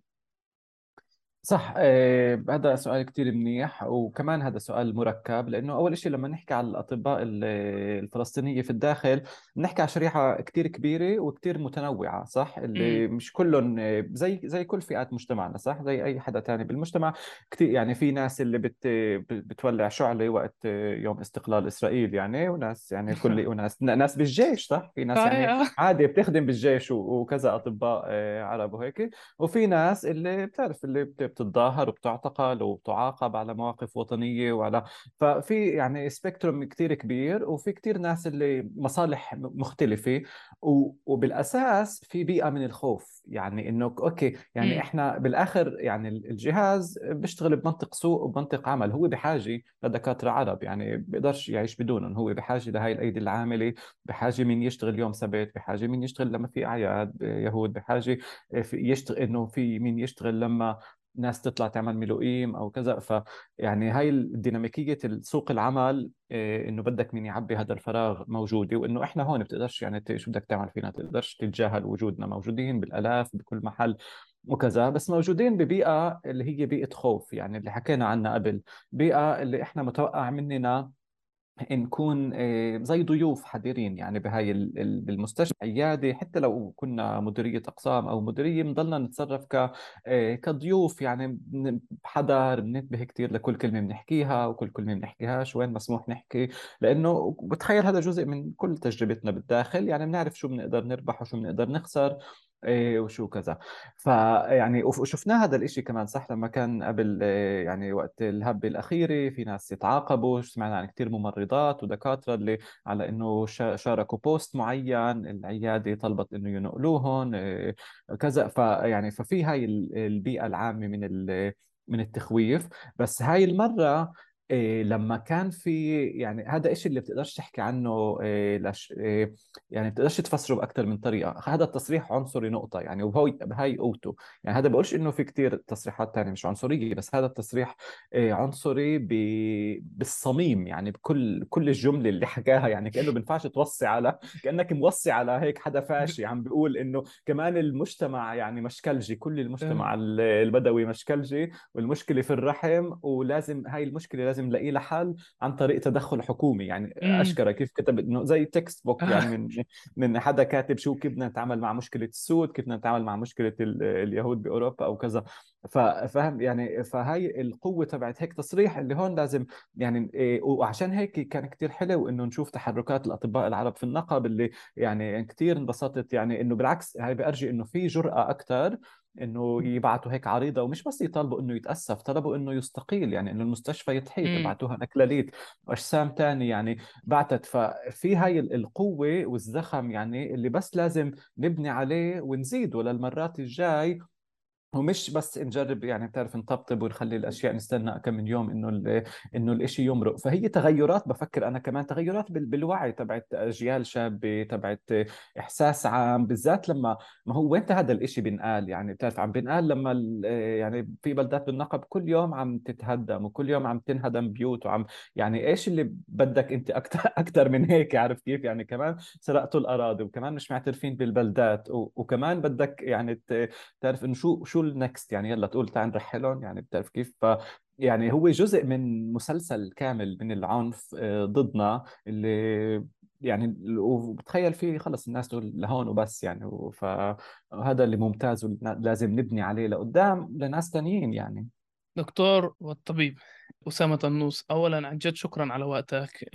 صح آه، هذا سؤال كتير منيح وكمان هذا سؤال مركب لأنه أول شيء لما نحكي على الأطباء الفلسطينية في الداخل بنحكي على شريحة كتير كبيرة وكتير متنوعة صح؟ اللي مم. مش كلهم آه، زي زي كل فئات مجتمعنا صح؟ زي أي حدا تاني بالمجتمع. كتير يعني في ناس اللي بت بتولع شعلة وقت آه، يوم استقلال إسرائيل يعني وناس يعني كل وناس ناس بالجيش صح؟ في ناس يعني عادي بتخدم بالجيش و- وكذا أطباء آه، عرب وهيك. وفي ناس اللي بتعرف اللي بت- بتتظاهر وبتعتقل وبتعاقب على مواقف وطنية وعلى ففي يعني spectrum كتير كبير وفي كتير ناس اللي مصالح مختلفة و- وبالأساس في بيئة من الخوف. يعني إنه okay يعني مم. إحنا بالآخر يعني الجهاز بيشتغل بمنطق سوق وبمنطق عمل. هو بحاجة لدكاترة عرب يعني بيقدرش يعيش بدونهم. هو بحاجة لهي الأيدي العاملة بحاجة مين يشتغل يوم سبت بحاجة مين يشتغل لما في أعياد يهود بحاجة في يشتغل إنه في مين يشتغل لما ناس تطلع تعمل ملوئيم أو كذا. ف يعني هاي الديناميكية سوق العمل إيه، إنه بدك مين يعبي هذا الفراغ موجودة وإنه إحنا هون بتقدرش يعني شو بدك تعمل فينا تقدرش تتجاهل وجودنا. موجودين بالألاف بكل محل وكذا بس موجودين ببيئة اللي هي بيئة خوف يعني اللي حكينا عنها قبل. بيئة اللي إحنا متوقع مننا نكون آه، زي ضيوف حذرين يعني بهاي ال- ال- بالمستشفى عيادة حتى لو كنا مديرية أقسام أو مديرية بنضلنا نتصرف ك آه، كضيوف يعني بحذر بننتبه كثير لكل كلمة بنحكيها وكل كلمة بنحكيهاش وين مسموح نحكي؟ لأنه بتخيل هذا جزء من كل تجربتنا بالداخل يعني بنعرف شو بنقدر نربح وشو بنقدر نخسر. إيه وشو كذا. فيعني وشفنا هذا الإشي كمان صح؟ لما كان قبل إيه، يعني وقت الهبة الأخيرة في ناس يتعاقبوا سمعنا عن كثير ممرضات ودكاترة اللي على شا- شاركوا بوست معين العيادة طلبت إنه ينقلوهم إيه، كذا. فيعني ففي هاي ال- البيئة العامة من ال- من التخويف. بس هاي المرة إيه لما كان في يعني هذا إشي اللي بتقدرش تحكي عنه إيه لش إيه يعني بتقدرش تفسره باكثر من طريقة. هذا التصريح عنصري نقطة يعني وهي بهاي قوته. يعني هذا بقولش إنه في كتير تصريحات تانية مش عنصرية بس هذا التصريح آه، عنصري ب... بالصميم يعني بكل كل الجملة اللي حكاها يعني كأنه بينفعش توصي على كأنك موصي على هيك حدا فاشي عم بيقول إنه كمان المجتمع يعني مشكلجي كل المجتمع ال- البدوي مشكلجي والمشكلة في الرحم ولازم هاي المشكلة لازم نلاقي لها حل عن طريق تدخل حكومي. يعني مم. اشكرا كيف كتب إنه زي textbook يعني من من حدا كاتب شو كيف بدنا نتعامل مع مشكلة السود كيف بدنا نتعامل مع مشكلة ال- اليهود بأوروبا أو كذا. ففهم يعني فهاي القوة تبعت هيك تصريح اللي هون لازم يعني إيه، وعشان هيك كان كتير حلو إنه نشوف تحركات الأطباء العرب في النقب اللي يعني كتير انبسطت. يعني إنه بالعكس هاي بأرجي إنه في جرأة أكثر إنه يبعثوا هيك عريضة ومش بس يطالبوا إنه يتأسف طلبوا إنه يستقيل يعني إنه المستشفى يتحيط مم. بعتوها اكلاليت وأجسام تاني يعني بعتت ففي هاي القوة والزخم يعني اللي بس لازم نبني عليه ونزيده للمرات الجاي ومش بس نجرب يعني بتعرف نطبطب ونخلي الأشياء نستنى كم من يوم إنه إنه الإشي يمرق. فهي تغيرات بفكر أنا كمان تغيرات بال- بالوعي تبعت أجيال شابة تبعت إحساس عام بالذات لما ما هو وين هذا الإشي بنقال يعني بتعرف عم بنقال لما يعني في بلدات بالنقب كل يوم عم تتهدم وكل يوم عم تنهدم بيوت وعم يعني إيش اللي بدك أنت أكثر أكثر من هيك؟ عارف كيف؟ يعني كمان سرقتوا الأراضي وكمان مش معترفين بالبلدات وكمان بدك يعني تعرف إنه شو شو النكست يعني يلا تقول تعال نرحلهم يعني بتعرف كيف؟ ف يعني هو جزء من مسلسل كامل من العنف آه، ضدنا اللي يعني وبتخيل فيه خلص الناس تقول لهون وبس يعني. فهذا اللي ممتاز ولازم نبني عليه لقدام لناس تانيين يعني. دكتور والطبيب أسامة النوس أولا عن جد شكرا على وقتك.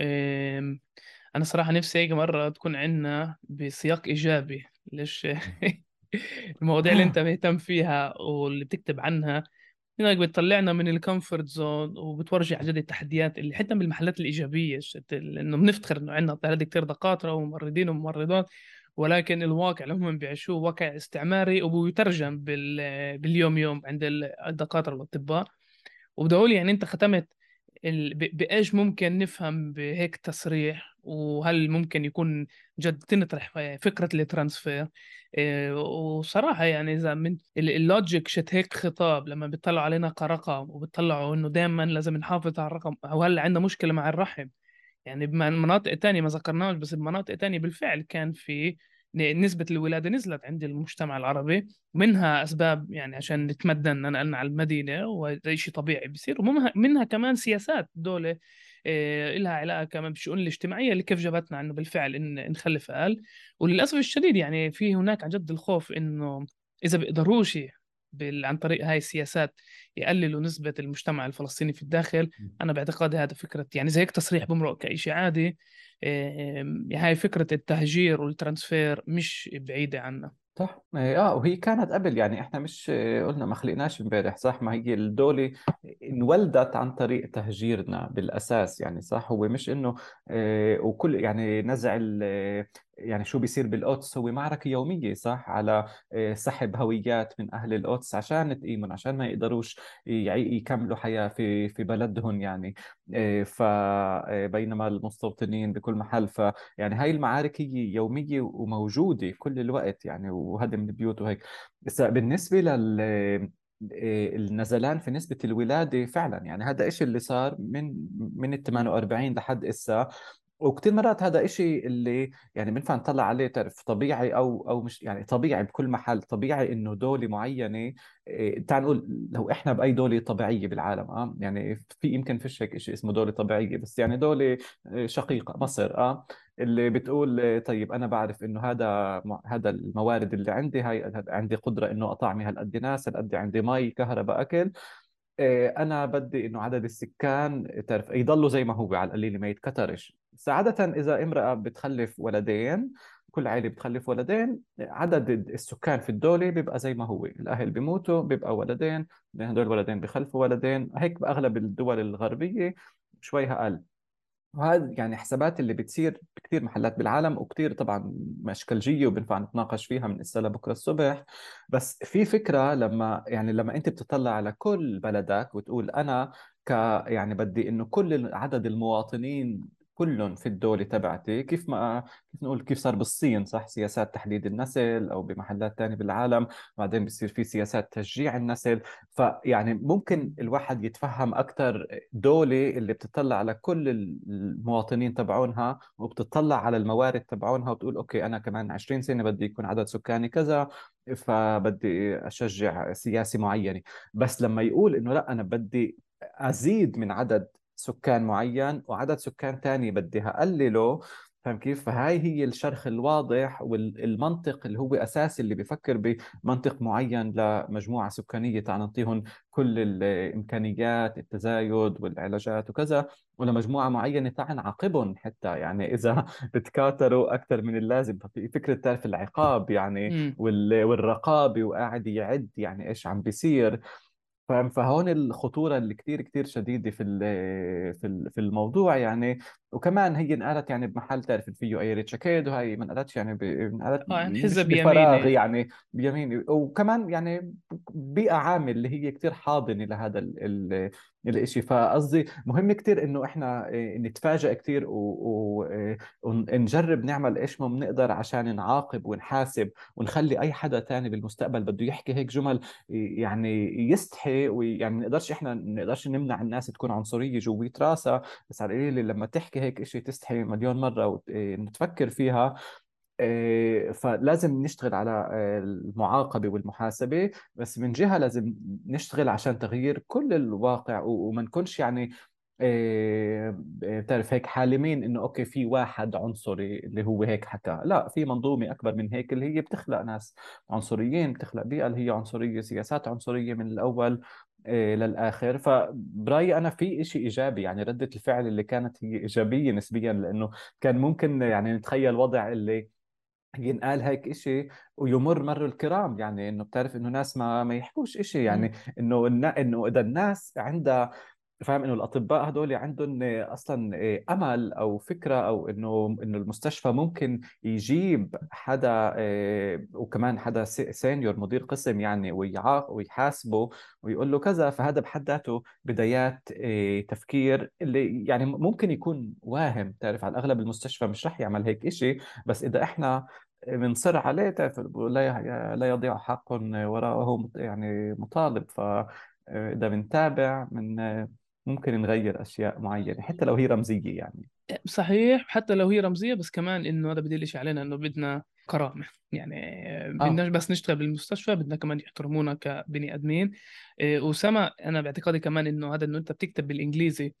أنا صراحة نفسي هيك مرة تكون عندنا بسياق إيجابي. ليش؟ المواضيع اللي أنت مهتم فيها واللي بتكتب عنها هناك بتطلعنا من ال comfort zone وبتورجي على جد التحديات اللي حتى بالمحلات الإيجابية الشت- لأنه بنفتخر إنه عندنا طيب كتير دكاترة وممرضين وممرضات ولكن الواقع اللي هم بيعيشوه واقع استعماري وبيترجم بال... باليوم يوم عند الدكاترة والأطباء. وبدي أقول يعني أنت ختمت ال... ب... بإيش ممكن نفهم بهيك تصريح؟ وهل ممكن يكون جد تنطرح فكرة الترانسفير؟ إيه، وصراحة يعني إذا من ال- ال logic شت هيك خطاب لما بيطلعوا علينا كرقم وبيطلعوا إنه دائما لازم نحافظ على الرقم أو هلا عندنا مشكلة مع الرحم؟ يعني بمناطق تانية ما ذكرناش بس بمناطق تانية بالفعل كان في نسبة الولادة نزلت عند المجتمع العربي منها أسباب يعني عشان نتمدن نقلنا على المدينة وهذا شيء طبيعي بيصير ومنها كمان سياسات دولة إيه لها علاقة كمان بالشؤون الاجتماعية اللي كيف جابتنا عنه بالفعل إن نخلف أقل وللأسف الشديد يعني في هناك عن جد الخوف إنه إذا بيقدروش عن طريق هاي السياسات يقللوا نسبة المجتمع الفلسطيني في الداخل. أنا باعتقادي هذا فكرة يعني زي هيك تصريح بمرق كشيء عادي. هاي فكرة التهجير والترانسفير مش بعيدة عنا. صح. آه وهي كانت قبل يعني إحنا مش قلنا ما خلقناش امبارح صح؟ ما هي الدولة انولدت عن طريق تهجيرنا بالأساس يعني صح؟ هو مش إنه آه وكل يعني نزع يعني شو بيصير بالقدس؟ هو معركة يومية صح؟ على آه، سحب هويات من أهل القدس عشان تقيمهم عشان ما يقدروش يكملوا حياة في في بلدهم يعني. آه، فبينما آه، المستوطنين بكل محل ف يعني هاي المعارك هي يومية وموجودة كل الوقت يعني وهدم البيوت وهيك. بس بالنسبة لل النزلان في نسبة الولادة فعلا يعني هذا إشي اللي صار من من ال 48 لحد إسا وكثير مرات هذا إشي اللي يعني بنفع نطلع عليه تعرف طبيعي أو أو مش يعني طبيعي بكل محل طبيعي إنه دولة معينة إيه تعال نقول لو إحنا بأي دولة طبيعية بالعالم آه يعني في يمكن فيش هيك شيء اسمه دولة طبيعية بس يعني دولة إيه، شقيقة مصر آه اللي بتقول إيه، طيب أنا بعرف إنه هذا هذا الموارد اللي عندي هاي عندي قدرة إنه أطعمي هالقد ناس هالقد عندي مي كهرباء أكل. أنا بدي إنه عدد السكان تعرف يضلوا زي ما هو على القليل ما يتكترش. عادة إذا امرأة بتخلف ولدين كل عائلة بتخلف ولدين عدد السكان في الدولة بيبقى زي ما هو. الأهل بيموتوا بيبقى ولدين هدول الولدين بخلفوا ولدين. هيك بأغلب الدول الغربية شوي أقل. وهذا يعني حسابات اللي بتصير بكثير محلات بالعالم وكثير طبعا مشكلجية وبنفع نتناقش فيها من هسه لبكره الصبح. بس في فكرة لما يعني لما أنت بتطلع على كل بلدك وتقول أنا ك يعني بدي إنه كل عدد المواطنين كلهم في الدولة تبعتي. كيف ما كيف نقول كيف صار بالصين صح؟ سياسات تحديد النسل أو بمحلات تانية بالعالم. بعدين بصير في سياسات تشجيع النسل. فيعني ممكن الواحد يتفهم أكثر دولة اللي بتطلع على كل المواطنين تبعونها وبتطلع على الموارد تبعونها وتقول أوكي أنا كمان 20 سنة بدي يكون عدد سكاني كذا فبدي أشجع سياسة معينة. بس لما يقول إنه لأ أنا بدي أزيد من عدد سكان معين وعدد سكان ثاني بدي أقلله فاهم كيف؟ فهاي هي الشرخ الواضح والمنطق اللي هو اساسي اللي بيفكر بمنطق معين لمجموعة سكانية تعال نعطيهم كل الإمكانيات التزايد والعلاجات وكذا ولمجموعة معينة تعال نعاقبهم حتى. يعني إذا بتكاثروا أكثر من اللازم ففي فكرة تعرف العقاب يعني والرقابة وقاعد يعد يعني إيش عم بيصير. فهون الخطورة اللي كثير كثير شديدة في في في الموضوع يعني وكمان هي انقالت يعني بمحل تعرف فيه أي ريتشاكيد وهي ما انقالتش يعني انقالت آه يعني حزب بفراغ يعني. بيميني وكمان يعني بيئة عامة اللي هي كثير حاضنة لهذا ال ال الإشي. فقصدي مهم كثير إنه إحنا آه، نتفاجئ كثير ونجرب نعمل إيش ما بنقدر عشان نعاقب ونحاسب ونخلي أي حدا تاني بالمستقبل بده يحكي هيك جمل يعني يستحي. ويعني ما نقدرش إحنا نقدرش نمنع الناس تكون عنصرية جويت راسها بس على القليل لما تحكي هيك شيء تستحي مليون مرة ونتفكر فيها. آه، فلازم نشتغل على آه، المعاقبة والمحاسبة بس من جهة لازم نشتغل عشان تغيير كل الواقع وما نكونش يعني بتعرف هيك حالمين إنه أوكي في واحد عنصري اللي هو هيك حكى لا في منظومة أكبر من هيك اللي هي بتخلق ناس عنصريين بتخلق بيئة اللي هي عنصرية سياسات عنصرية من الأول. إيه، للآخر. فبرايي أنا في شيء إيجابي يعني ردة الفعل اللي كانت هي إيجابية نسبيا لأنه كان ممكن يعني نتخيل وضع اللي ينقال هيك إشي ويمر مر الكرام. يعني إنه بتعرف إنه ناس ما ما يحكوش إشي. يعني إنه إنه إذا الناس عندها فاهم إنه الأطباء هدول عندهم أصلا أمل أو فكرة أو إنه إنه المستشفى ممكن يجيب حدا آه، وكمان حدا سينيور مدير قسم يعني ويحاسبه ويقول له كذا فهذا بحد ذاته بدايات آه، تفكير اللي يعني ممكن يكون واهم. تعرف على الأغلب المستشفى مش رح يعمل هيك إشي بس إذا إحنا بنصر عليه تعرف لا لا يضيع حق وراءه يعني مطالب. ف إذا بنتابع من ممكن نغير أشياء معينة حتى لو هي رمزية يعني. صحيح حتى لو هي رمزية بس كمان إنه هذا بدلش علينا إنه بدنا كرامة. يعني بدناش بس نشتغل بالمستشفى بدنا كمان يحترمونا كبني آدمين. إيه، أسامة أنا باعتقادي كمان إنه هذا إنه أنت بتكتب بالإنجليزي إيه،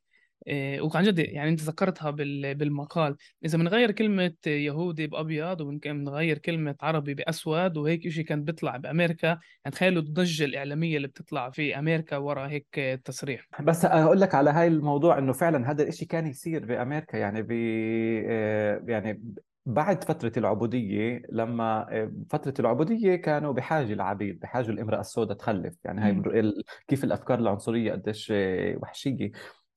وعن جد يعني أنت ذكرتها بالمقال. إذا بنغير كلمة يهودي بأبيض وبنغير كلمة عربي بأسود وهيك شيء كان بيطلع بأمريكا يعني تخيلوا الضجة الإعلامية اللي بتطلع في أمريكا ورا هيك تصريح بس أقول لك على هاي الموضوع إنه فعلا هذا الشيء كان يصير بأمريكا يعني ب آه، يعني بعد فترة العبودية لما آه، فترة العبودية كانوا بحاجة العبيد بحاجة الامرأة السوداء تخلف. يعني هاي كيف الأفكار العنصرية قديش آه، وحشية.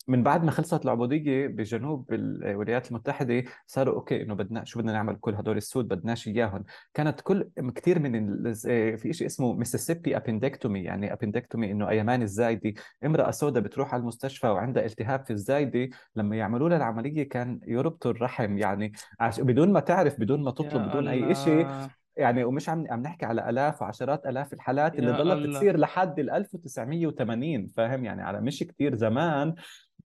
من بعد ما خلصت العبودية بجنوب الولايات المتحدة صاروا أوكي إنه بدنا شو بدنا نعمل؟ كل هدول السود بدناش إياهم. كانت كل كثير من آه، في شيء اسمه ميسيسيبي ابندكتومي يعني ابندكتومي إنه أيمان الزايدة. امرأة سوداء بتروح على المستشفى وعندها التهاب في الزايدة. لما يعملوا لها العملية كان يربطوا الرحم يعني عش... بدون ما تعرف بدون ما تطلب بدون أي شيء يعني ومش عم عم نحكي على آلاف وعشرات آلاف الحالات اللي ضلت تصير لحد ال 1980 فاهم؟ يعني على مش كثير زمان.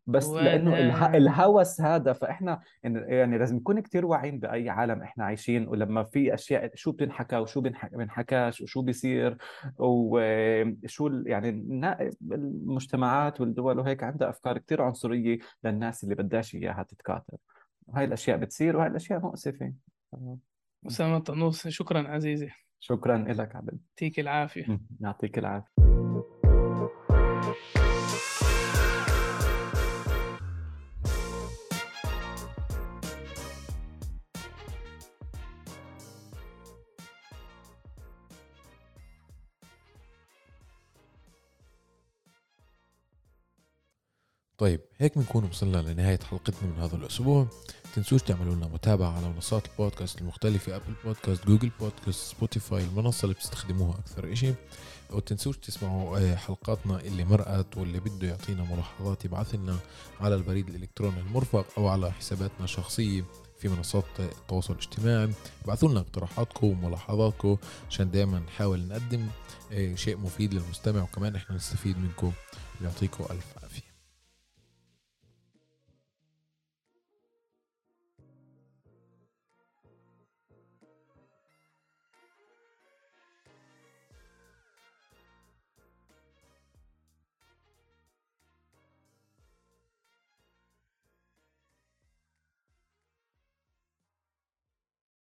بس لأنه الهوس هذا فإحنا يعني لازم نكون كتير واعيين بأي عالم إحنا عايشين ولما في أشياء شو بتنحكى وشو بنحكاش وشو بيصير وشو يعني المجتمعات والدول وهيك عندها أفكار كتير عنصرية للناس اللي بدهاش إياها تتكاثر. هاي الأشياء بتصير وهاي الأشياء مؤسفة. أسامة طنوس شكرا عزيزي. شكرا لك عبد. يعطيك العافية. يعطيك العافية. طيب هيك بنكون وصلنا لنهاية حلقتنا من هذا الأسبوع. تنسوش تعملوا لنا متابعة على منصات البودكاست المختلفة Apple Podcast Google Podcast Spotify المنصة اللي بتستخدموها أكثر إشي. وتنسوش تسمعوا آه، حلقاتنا اللي مرقت واللي بده يعطينا ملاحظات يبعث لنا على البريد الإلكتروني المرفق أو على حساباتنا الشخصية في منصات التواصل الاجتماعي. ابعثوا لنا اقتراحاتكم وملاحظاتكم عشان دائما نحاول نقدم آه، شيء مفيد للمستمع وكمان إحنا نستفيد منكم. يعطيكم ألف عافية.